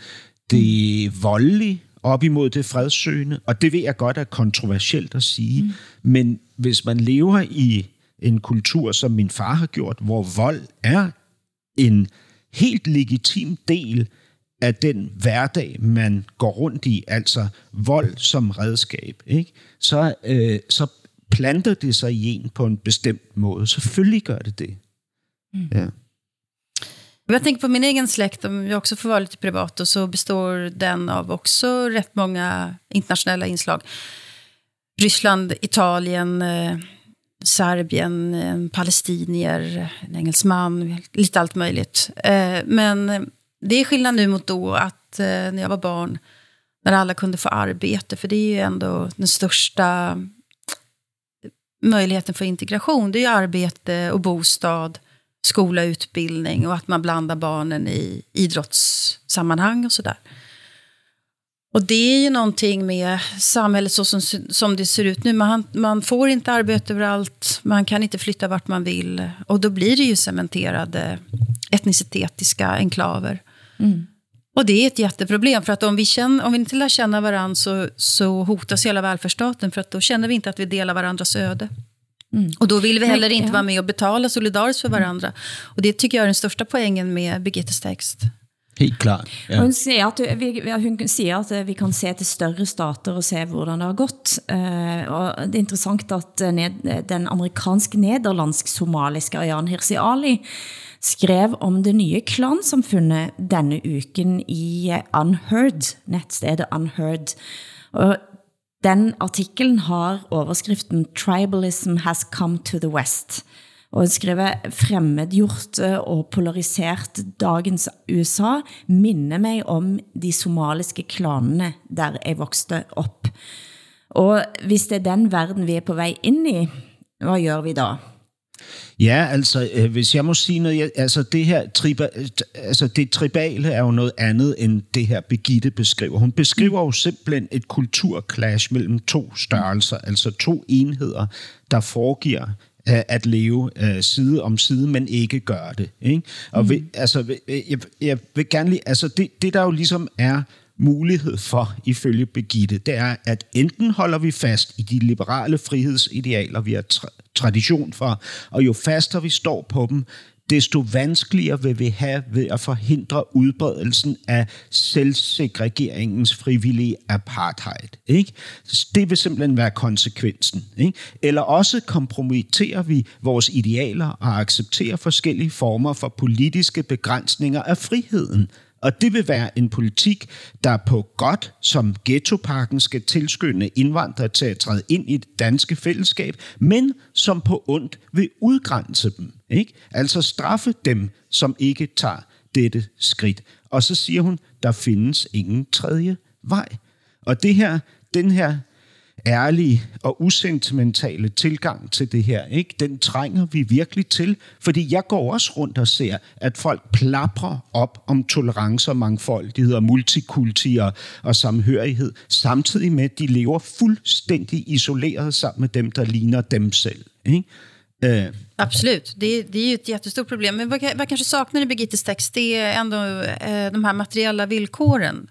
Det mm. voldelige op imod det fredsøgende. Og det ved jeg godt er kontroversielt at sige. Mm. Men hvis man lever i en kultur, som min far har gjort, hvor vold er en helt legitim del af den hverdag, man går rundt i, altså vold som redskab, ikke? Så, øh, så planter det sig i en på en bestemt måde. Selvfølgelig gør det det. Mm. Ja. Jag tänker på min egen släkt, om jag också får vara lite privat, och så består den av också rätt många internationella inslag. Ryssland, Italien, eh, Serbien, en palestinier, en engelsman, lite allt möjligt. Eh, men eh, det är skillnad nu mot då att eh, när jag var barn, när alla kunde få arbete, för det är ju ändå den största möjligheten för integration. Det är ju arbete och bostad, skola, utbildning och att man blandar barnen i idrottssammanhang och sådär. Och det är ju någonting med samhället så som, som det ser ut nu. Man, man får inte arbete överallt, man kan inte flytta vart man vill. Och då blir det ju cementerade etnicitetiska enklaver. Mm. Och det är ett jätteproblem, för att om vi, känner, om vi inte lär känna varandra så, så hotas hela välfärdsstaten, för att då känner vi inte att vi delar varandras öde. Mm. Och då vill vi heller inte ja. vara med och betala solidariskt för varandra. Och det tycker jag är den största poängen med Birgittes text. Helt klart. Ja. Hun, siger at vi, hun siger at vi kan se til større stater og se hvordan det har gått. Uh, og det er interessant at eh, ned, den amerikansk-nederlandsk-somaliske Ayan Hirsi Ali skrev om det nye klansamfundet denne uken i eh, Unheard, netstedet Unheard. Og den artiklen har overskriften Tribalism has come to the West og skriver fremmedgjort eh, og polarisert dagens USA minner mig om de somaliske klanene, der jeg voksede op. Og hvis det er den verden, vi er på vej ind i, hvad gør vi da? Ja, altså, øh, hvis jeg må sige noget, jeg, altså det her triba, altså det tribale er jo noget andet end det her Begitte beskriver. Hun beskriver jo simpelthen et kulturklash mellem to størrelser, altså to enheder, der foregiver at leve uh, side om side, men ikke gør det. Ikke? Og mm. vil, altså, jeg, jeg vil gerne lige, altså det, det der jo ligesom er mulighed for, ifølge Begitte, det er, at enten holder vi fast i de liberale frihedsidealer, vi har tra- tradition for, og jo fastere vi står på dem, desto vanskeligere vil vi have ved at forhindre udbredelsen af selvsegregeringens frivillige apartheid. Ikke? Det vil simpelthen være konsekvensen. Ikke? Eller også kompromitterer vi vores idealer og accepterer forskellige former for politiske begrænsninger af friheden. Og det vil være en politik, der på godt, som ghettoparken skal tilskynde indvandrere til at træde ind i det danske fællesskab, men som på ondt vil udgrænse dem. Ikke? Altså straffe dem, som ikke tager dette skridt. Og så siger hun, der findes ingen tredje vej. Og det her, den her ærlige og usentimentale tilgang til det her, ikke? den trænger vi virkelig til. Fordi jeg går også rundt og ser, at folk plaprer op om tolerance og mangfoldighed og multikulti og, og samhørighed, samtidig med, at de lever fuldstændig isoleret sammen med dem, der ligner dem selv. Ikke? Eh. Absolut, det, det är ju ett jättestort problem. Men vad, vad kanske saknar i Birgittes text, det är ändå eh, de här materiella villkoren.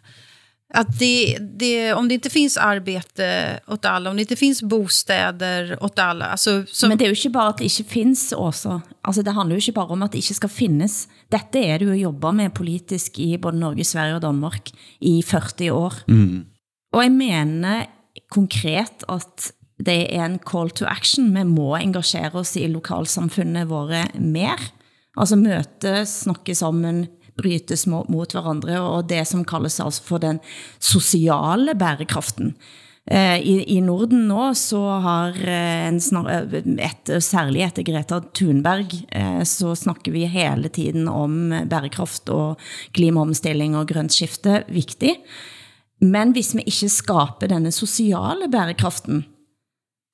Att det, det, om det inte finns arbete åt alla, om det inte finns bostäder åt alla... Alltså, som... Men det er jo ikke bare at det ikke findes også. Altså, det handler jo ikke bare om at det ikke skal finnes. Dette er det jo jobber med politisk i både Norge, Sverige og Danmark i 40 år. Mm. Og jeg mener konkret at det er en call to action. Vi må engagere oss i lokalsamfunnet våre mer. Altså møte, snakke sammen, brytes mot hverandre, og det som kaldes altså for den sociale bærekraften. Eh, I, I Norden nå så har eh, en snar, eh, et, særlig etter Greta Thunberg eh, så snakker vi hele tiden om bærekraft og klimaomstilling og grønt skifte viktig. Men hvis vi ikke skaber denne sociale bærekraften,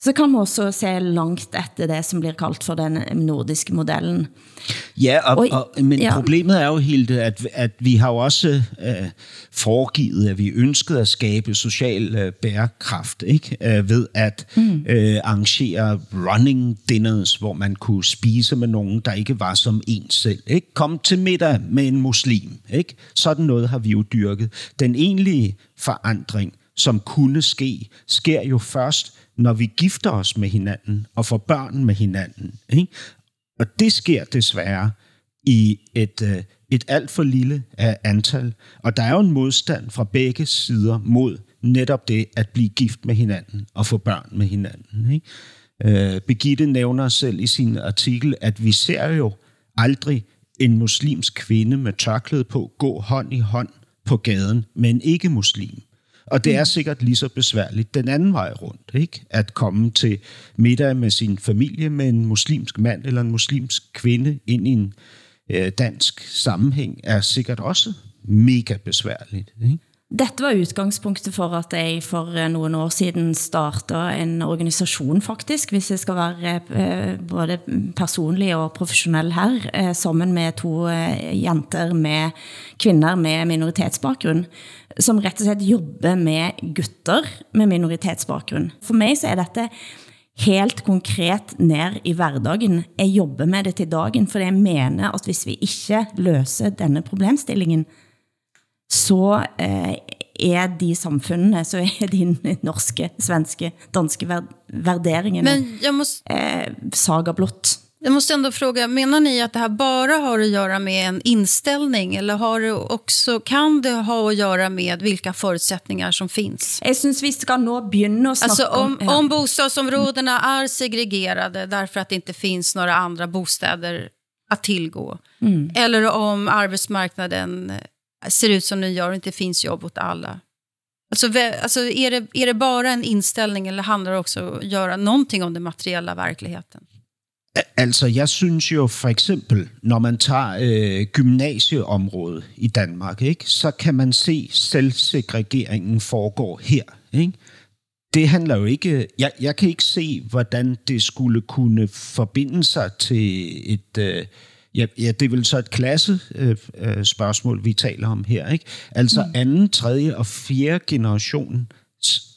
så kan man også se langt efter det, som bliver kaldt for den nordiske modellen. Ja, og, og, men ja. problemet er jo helt, at, at vi har jo også øh, foregivet, at vi ønskede at skabe social øh, bærekraft, ikke? Øh, ved at mm. øh, arrangere running dinners, hvor man kunne spise med nogen, der ikke var som en selv. Ikke? Kom til middag med en muslim. Ikke? Sådan noget har vi jo dyrket. Den egentlige forandring, som kunne ske, sker jo først, når vi gifter os med hinanden og får børn med hinanden. Ikke? Og det sker desværre i et, øh, et alt for lille øh, antal. Og der er jo en modstand fra begge sider mod netop det at blive gift med hinanden og få børn med hinanden. Ikke? Øh, Begitte nævner selv i sin artikel, at vi ser jo aldrig en muslimsk kvinde med tørklæde på gå hånd i hånd på gaden med en ikke-muslim. Og det er mm. sikkert lige så besværligt den anden vej rundt, ikke? At komme til middag med sin familie med en muslimsk mand eller en muslimsk kvinde ind i en øh, dansk sammenhæng er sikkert også mega besværligt, ikke? Dette var udgangspunktet for at jeg for eh, nogle år siden startede en organisation faktisk, hvis jeg skal være eh, både personlig og professionel her, eh, sammen med to jenter med kvinder med minoritetsbakgrund, som rett og slett jobber med gutter med minoritetsbakgrund. For mig så er dette helt konkret ned i hverdagen. Jeg jobber med det til dagen, for jeg mener at hvis vi ikke løser denne problemstillingen, så eh, er de samfundene, så er (laughs) de norske, svenske, danske värderingene Men jag måste, eh, saga blott. Jag måste ändå fråga, menar ni att det här bara har att göra med en inställning eller har det också, kan det ha att göra med vilka förutsättningar som finns? Jag syns vi ska nå begynne att alltså, om, om, om bostadsområdena är segregerade därför att det inte finns några andra bostäder att tillgå. Mm. Eller om arbetsmarknaden ser ut som den gör och inte finns jobb åt alla. Alltså, alltså är, det, är det bara en inställning eller handlar det också om att göra någonting om den materiella verkligheten? Altså, jeg synes jo for eksempel, når man tager øh, gymnasieområdet i Danmark, ikke, så kan man se, selvsegregeringen foregår her. Ikke? Det handler jo ikke... Jeg, jeg kan ikke se, hvordan det skulle kunne forbinde sig til et... Øh, Ja, ja, det er vel så et klasse øh, øh, spørgsmål, vi taler om her. Ikke? Altså mm. anden, tredje og fjerde generation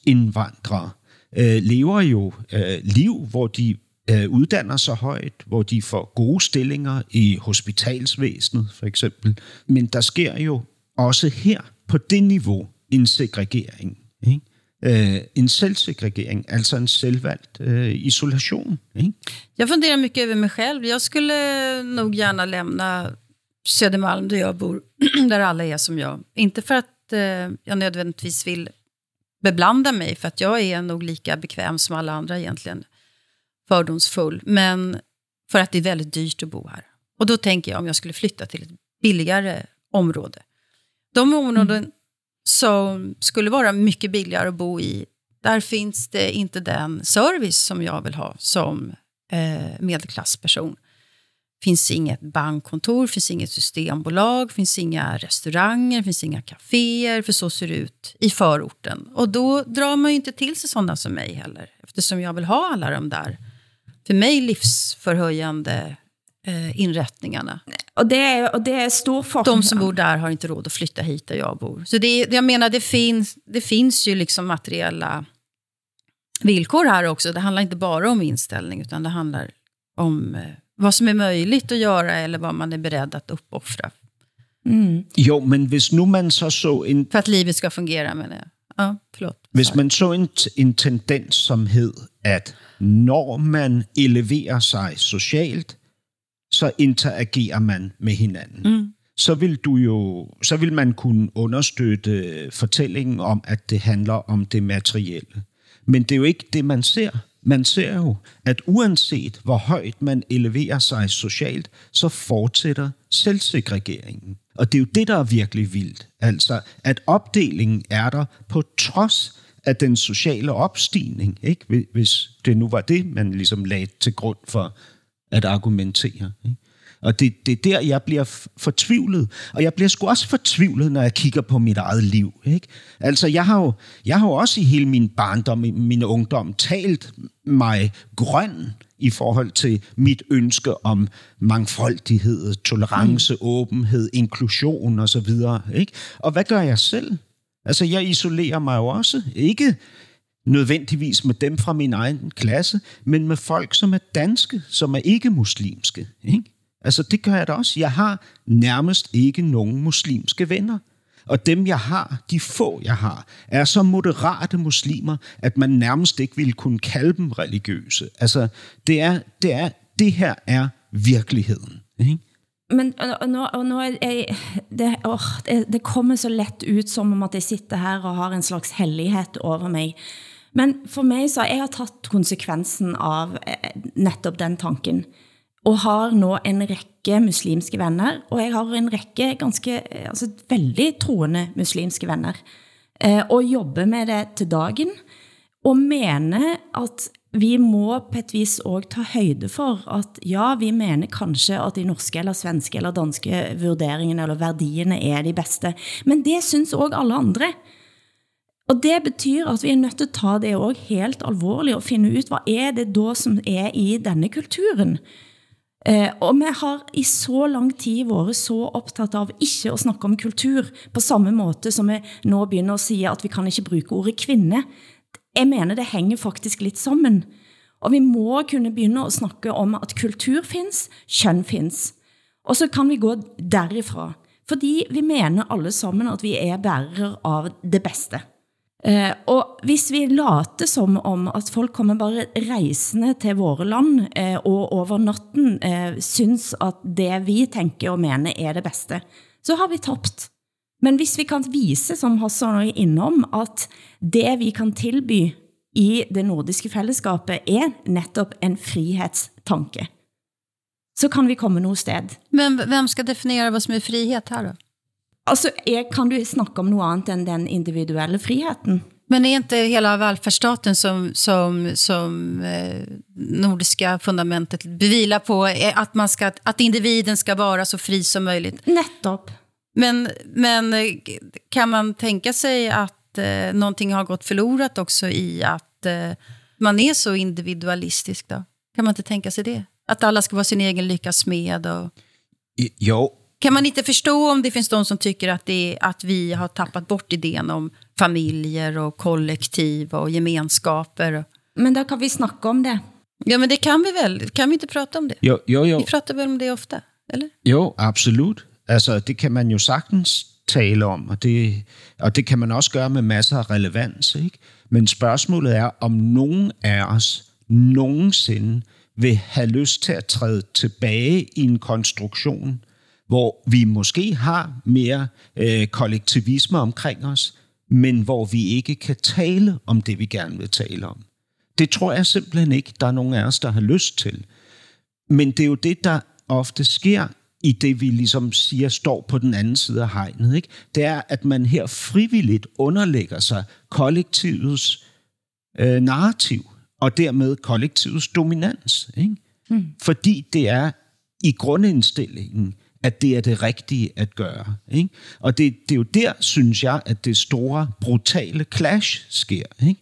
indvandrere øh, lever jo øh, liv, hvor de øh, uddanner sig højt, hvor de får gode stillinger i hospitalsvæsenet for eksempel. Men der sker jo også her på det niveau en segregering. Ikke? Øh, en selvsegregering, alltså en selvvalgt øh, isolation. Ikke? Jag funderar mycket över mig själv. Jag skulle nog gärna lämna Södermalm där jag bor, där alla är som jag. Inte för att eh, jag nödvändigtvis vill beblanda mig, för att jag är nog lika bekväm som alla andra egentligen. Fördomsfull. Men för att det är väldigt dyrt att bo här. Och då tänker jag om jag skulle flytta till ett billigare område. De områden som skulle vara mycket billigare att bo i, där finns det inte den service som jag vill ha som eh, medelklassperson. finns inget bankkontor, finns inget systembolag, finns inga restauranger, finns inga kaféer, för så ser det ut i förorten. Och då drar man ju inte till sig sådana som mig heller, eftersom jag vill ha alla de där, för mig livsförhöjande eh, inrättningarna. Og det er, og det er stor forskjell. De som bor där har inte råd att flytta hit där jag bor. Så det, jag menar, det finns, det finns ju liksom materiella villkor här också. Det handlar inte bara om inställning, utan det handlar om eh, vad som är möjligt att göra eller vad man är beredd att uppoffra Jo, men hvis nu man så så en för att livet ska fungera. Men jag. Ja, förlåt. Hvis man så en, en tendens, som hed, at når man eleverer sig socialt, så interagerer man med hinanden. Mm. Så vil du jo, så vil man kunne understøtte fortællingen om, at det handler om det materielle. Men det er jo ikke det, man ser. Man ser jo, at uanset hvor højt man eleverer sig socialt, så fortsætter selvsegregeringen. Og det er jo det, der er virkelig vildt. Altså, at opdelingen er der på trods af den sociale opstigning, ikke? Hvis- det nu var det, man ligesom lagde til grund for at argumentere. Ikke? Og det, det er der, jeg bliver fortvivlet. Og jeg bliver sgu også fortvivlet, når jeg kigger på mit eget liv. Ikke? Altså, jeg har, jo, jeg har jo også i hele min barndom, min ungdom, talt mig grøn i forhold til mit ønske om mangfoldighed, tolerance, mm. åbenhed, inklusion osv. Ikke? Og hvad gør jeg selv? Altså, jeg isolerer mig jo også. Ikke nødvendigvis med dem fra min egen klasse, men med folk, som er danske, som er ikke muslimske. Ikke? Altså, det gør jeg da også. Jeg har nærmest ikke nogen muslimske venner. Og dem, jeg har, de få, jeg har, er så moderate muslimer, at man nærmest ikke ville kunne kalde dem religiøse. Altså, det, er, det, er, det her er virkeligheden. Ikke? Men og, nu, nå, og nå er jeg, det, åh, det, det kommer så let ut som om at jeg sitter her og har en slags hellighet over mig. Men for mig så, jeg har taget konsekvensen av eh, netop den tanken, og har nå en række muslimske venner, og jeg har en række ganske, eh, altså veldig troende muslimske venner, eh, og jobber med det til dagen, og mener at vi må på et vis også ta højde for, at ja, vi mener kanskje at de norske eller svenske eller danske vurderingene eller værdierne er de bedste, men det synes også alle andre. Og det betyder at vi er nødt til at ta det også helt alvorligt og finde ut, hvad er det da som er i denne kulturen? Eh, og vi har i så lang tid været så optaget av ikke at snakke om kultur, på samme måte som vi nå begynder at sige, at vi kan ikke bruge ordet kvinde. Jeg mener, det hænger faktisk lidt sammen. Og vi må kunne begynde at snakke om, at kultur findes, køn findes. Og så kan vi gå derifra. Fordi vi mener alle sammen, at vi er bærere av det bedste. Eh, og hvis vi later som om at folk kommer bare rejsende til våre land eh, og over natten eh, synes at det vi tænker og mener er det bedste, så har vi tabt. Men hvis vi kan vise, som Hassan er innom, at det vi kan tilby i det nordiske fællesskapet er netop en frihetstanke, så kan vi komme noget sted. Men vem ska definiera vad som är frihet här då? Altså, er, kan du snakke om noget andet end den individuelle friheten? Men är inte hela välfärdsstaten som, som, som eh, nordiska fundamentet bevilar på att, man ska, att individen ska vara så fri som möjligt? Netop. Men, men eh, kan man tänka sig att eh, någonting har gått förlorat också i att eh, man är så individualistisk då? Kan man inte tänka sig det? Att alla ska vara sin egen lyckas smed och... Jo, Kan man inte förstå om det finns de som tycker att, det, att vi har tappat bort idén om familjer och kollektiv och gemenskaper? Men der kan vi snakke om det. Ja, men det kan vi väl? Kan vi inte prata om det? jo, jo, jo. Vi pratar väl om det ofta, eller? Jo, absolut. Altså, det kan man jo sagtens tale om, og det, og det kan man også gøre med masser af relevans. Ikke? Men spørgsmålet er, om nogen af os nogensinde vil have lyst til at træde tilbage i en konstruktion, hvor vi måske har mere øh, kollektivisme omkring os, men hvor vi ikke kan tale om det, vi gerne vil tale om. Det tror jeg simpelthen ikke, der er nogen af os, der har lyst til. Men det er jo det, der ofte sker i det, vi ligesom siger, står på den anden side af hegnet. Ikke? Det er, at man her frivilligt underlægger sig kollektivets øh, narrativ, og dermed kollektivets dominans. Ikke? Mm. Fordi det er i grundindstillingen, at det er det rigtige at gøre. Ikke? Og det, det er jo der, synes jeg, at det store, brutale clash sker. Ikke?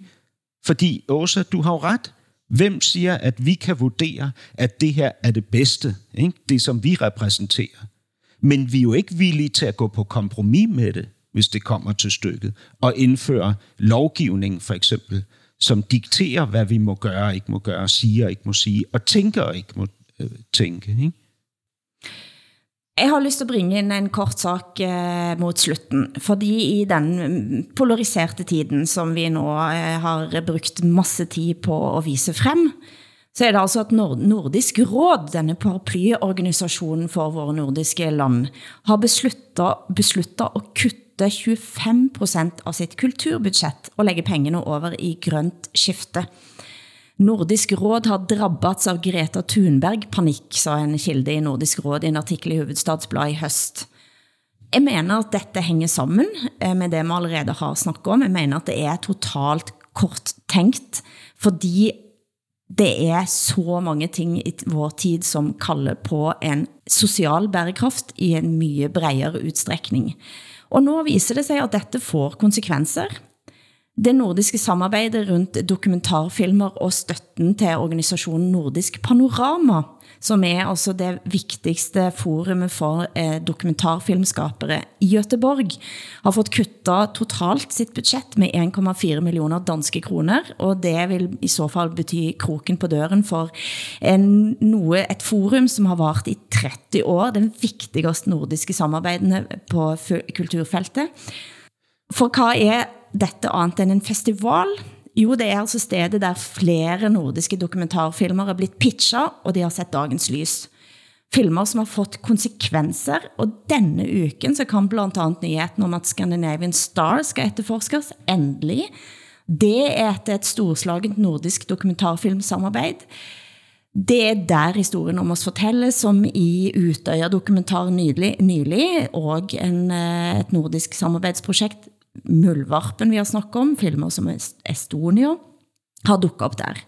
Fordi, Åsa, du har jo ret. Hvem siger, at vi kan vurdere, at det her er det bedste, ikke? det som vi repræsenterer? Men vi er jo ikke villige til at gå på kompromis med det, hvis det kommer til stykket, og indføre lovgivning for eksempel, som dikterer, hvad vi må gøre og ikke må gøre, siger og ikke må sige, og tænker og ikke må øh, tænke. Ikke? Jeg har lyst til at bringe ind en kort sak eh, mot slutten, fordi i den mm, polariserte tiden, som vi nu eh, har brugt masse tid på at vise frem, så er det altså at Nordisk Råd, denne paraplyorganisationen for våre nordiske land, har besluttet, besluttet at kutte 25% av sitt kulturbudget og lægge pengene over i grønt skifte. Nordisk Råd har drabbats av Greta Thunberg panik, sa en kilde i Nordisk Råd i en artikel i Hovedstadsbladet i høst. Jeg mener at dette hænger sammen eh, med det vi allerede har snakket om. Jeg mener at det er totalt kort tænkt, fordi det er så mange ting i vår tid, som kalder på en social bærekraft i en mye bredere udstrækning. Og nu viser det sig, at dette får konsekvenser. Det nordiske samarbejde rundt dokumentarfilmer og støtten til organisationen Nordisk Panorama, som er altså det vigtigste forumet for eh, dokumentarfilmskapere i Göteborg, har fått kuttet totalt sitt budget med 1,4 millioner danske kroner, og det vil i så fall bety kroken på døren for en, noe, et forum som har varit i 30 år, den vigtigste nordiske samarbejdene på kulturfeltet. For hvad er dette andet end en festival? Jo, det er altså stedet der flere nordiske dokumentarfilmer er blitt pitchet, og de har sett dagens lys. Filmer som har fått konsekvenser, og denne uken så kom blandt andet nyheten om at Scandinavian Star skal etterforskes, endelig. Det er etter et storslagent nordisk dokumentarfilmsamarbejde. Det er der historien om oss fortælles, som i Utøya dokumentar nylig, nylig og en, eh, et nordisk samarbejdsprojekt Muldvarpen vi har snakket om, filmer som Estonia, har dukket op der.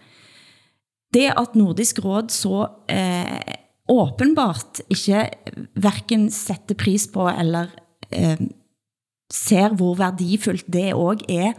Det at Nordisk Råd så eh, åbenbart ikke hverken sætter pris på eller eh, ser hvor værdifuldt det også er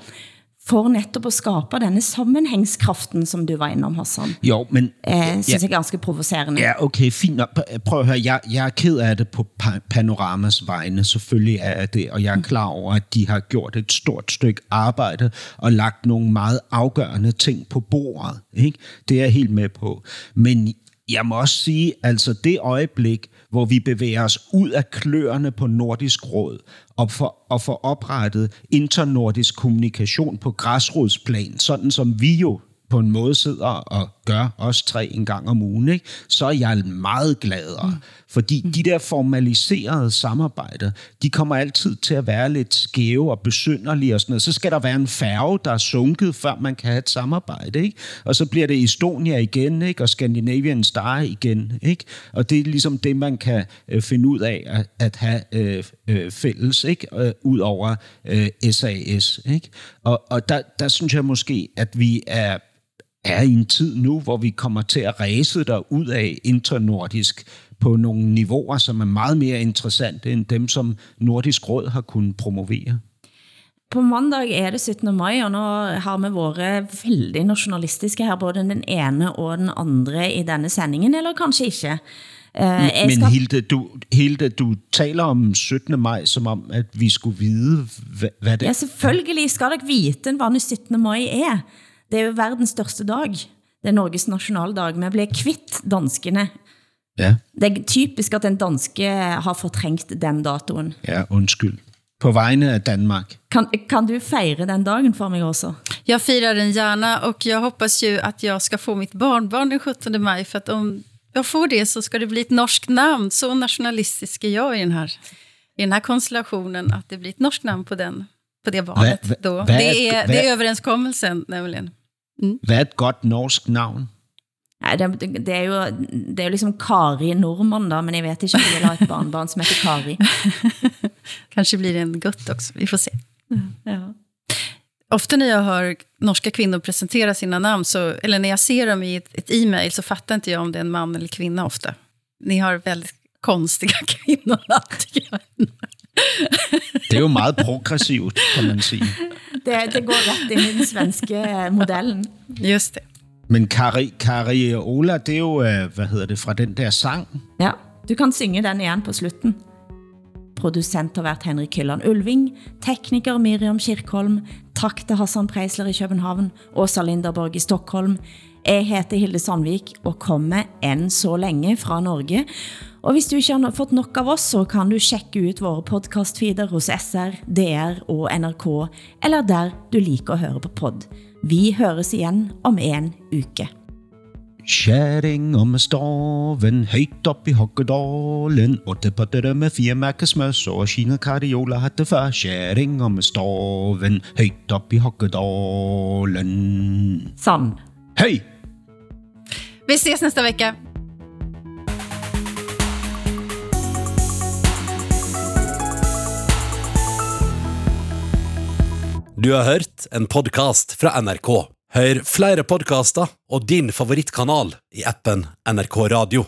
for netop at skabe denne sammenhængskraften, som du var innom, Hassan. Jo, men... Eh, synes ja, jeg er ganske provocerende. Ja, okay, fint. Prøv at høre, jeg, jeg er ked af det på Panoramas vegne, selvfølgelig er jeg det, og jeg er mm. klar over, at de har gjort et stort stykke arbejde og lagt nogle meget afgørende ting på bordet. Ikke? Det er jeg helt med på. Men jeg må også sige, altså det øjeblik, hvor vi bevæger os ud af kløerne på Nordisk Råd og får, og for oprettet internordisk kommunikation på græsrodsplan, sådan som vi jo på en måde sidder og gør os tre en gang om ugen, ikke? så er jeg meget gladere. Mm. Fordi mm. de der formaliserede samarbejder, de kommer altid til at være lidt skæve og besynderlige og sådan noget. Så skal der være en færge, der er sunket, før man kan have et samarbejde. Ikke? Og så bliver det Estonia igen, ikke? og Scandinavian Star igen. Ikke? Og det er ligesom det, man kan øh, finde ud af at, at have øh, øh, fælles, ikke? Øh, ud over øh, SAS. Ikke? Og, og der, der synes jeg måske, at vi er er i en tid nu, hvor vi kommer til at ræse der ud af internordisk på nogle niveauer, som er meget mere interessante end dem, som Nordisk Råd har kunnet promovere. På mandag er det 17. maj, og nu har vi våre veldig nationalistiske her, både den ene og den andre i denne sendingen, eller kanskje ikke. Uh, Men skal... Hilde, du, Hilde, du taler om 17. maj, som om, at vi skulle vide, hvad, hvad det er. Ja, selvfølgelig skal dere vite, hvad 17. maj er. Det er jo verdens største dag. Det er Norges nationaldag. Vi blev kvitt danskene. Ja. Det er typisk at en danske har fortrængt den datoen. Ja, undskyld. på vegne af Danmark. Kan, kan du fejre den dagen for mig också? Jag firar den gärna och jag hoppas ju att jag ska få mitt barnbarn den 17 maj. För att om jag får det så ska det bli ett norskt namn. Så nationalistisk är jag i den här, i den här konstellationen. Att det blir ett norskt namn på, den, på det barnet. Vad- då. vad- det, är, det vad- är överenskommelsen nämligen. Hvad er et godt norsk navn? Nej, det, det, er jo, det er jo liksom Kari Norman da, men jeg vet ikke om jeg vil ha et barnbarn som heter Kari. (laughs) Kanske blir det en gutt också, vi får se. Ja. Ofta när jag hör norska kvinnor presentera sina namn, så, eller när jag ser dem i ett, ett e-mail, så fattar inte jag om det är en man eller kvinna ofta. Ni har väldigt konstiga (laughs) kvinnonamn, tycker jag. Det er jo meget progressivt, kan man sige. Det, det går ret ind i den svenske modellen. Just det. Men Kari, Kari og Ola, det er jo, øh, hvad hedder det, fra den der sang. Ja, du kan synge den igen på slutten. Producent har været Henrik Hylland Ulving, tekniker Miriam Kirkholm, takk til Hassan Preisler i København, Åsa Linderborg i Stockholm. Jeg heter Hilde Sandvik og kommer enn så længe fra Norge. Og hvis du ikke har fått nok av oss, så kan du tjekke ut våre podcastfeeder hos SR, DR og NRK, eller der du liker at høre på pod. Vi høres igen om en uke. Kjæring og med storven, højt op i Hokkedalen, og det på det med fire mærkesmøs, og sine kardioler hatte før. Kjæring og med storven, højt op i Hokkedalen. Sand. Hej! Vi ses nästa vecka. Du har hørt en podcast fra NRK. Hør flere podcaster og din favorittkanal i appen NRK Radio.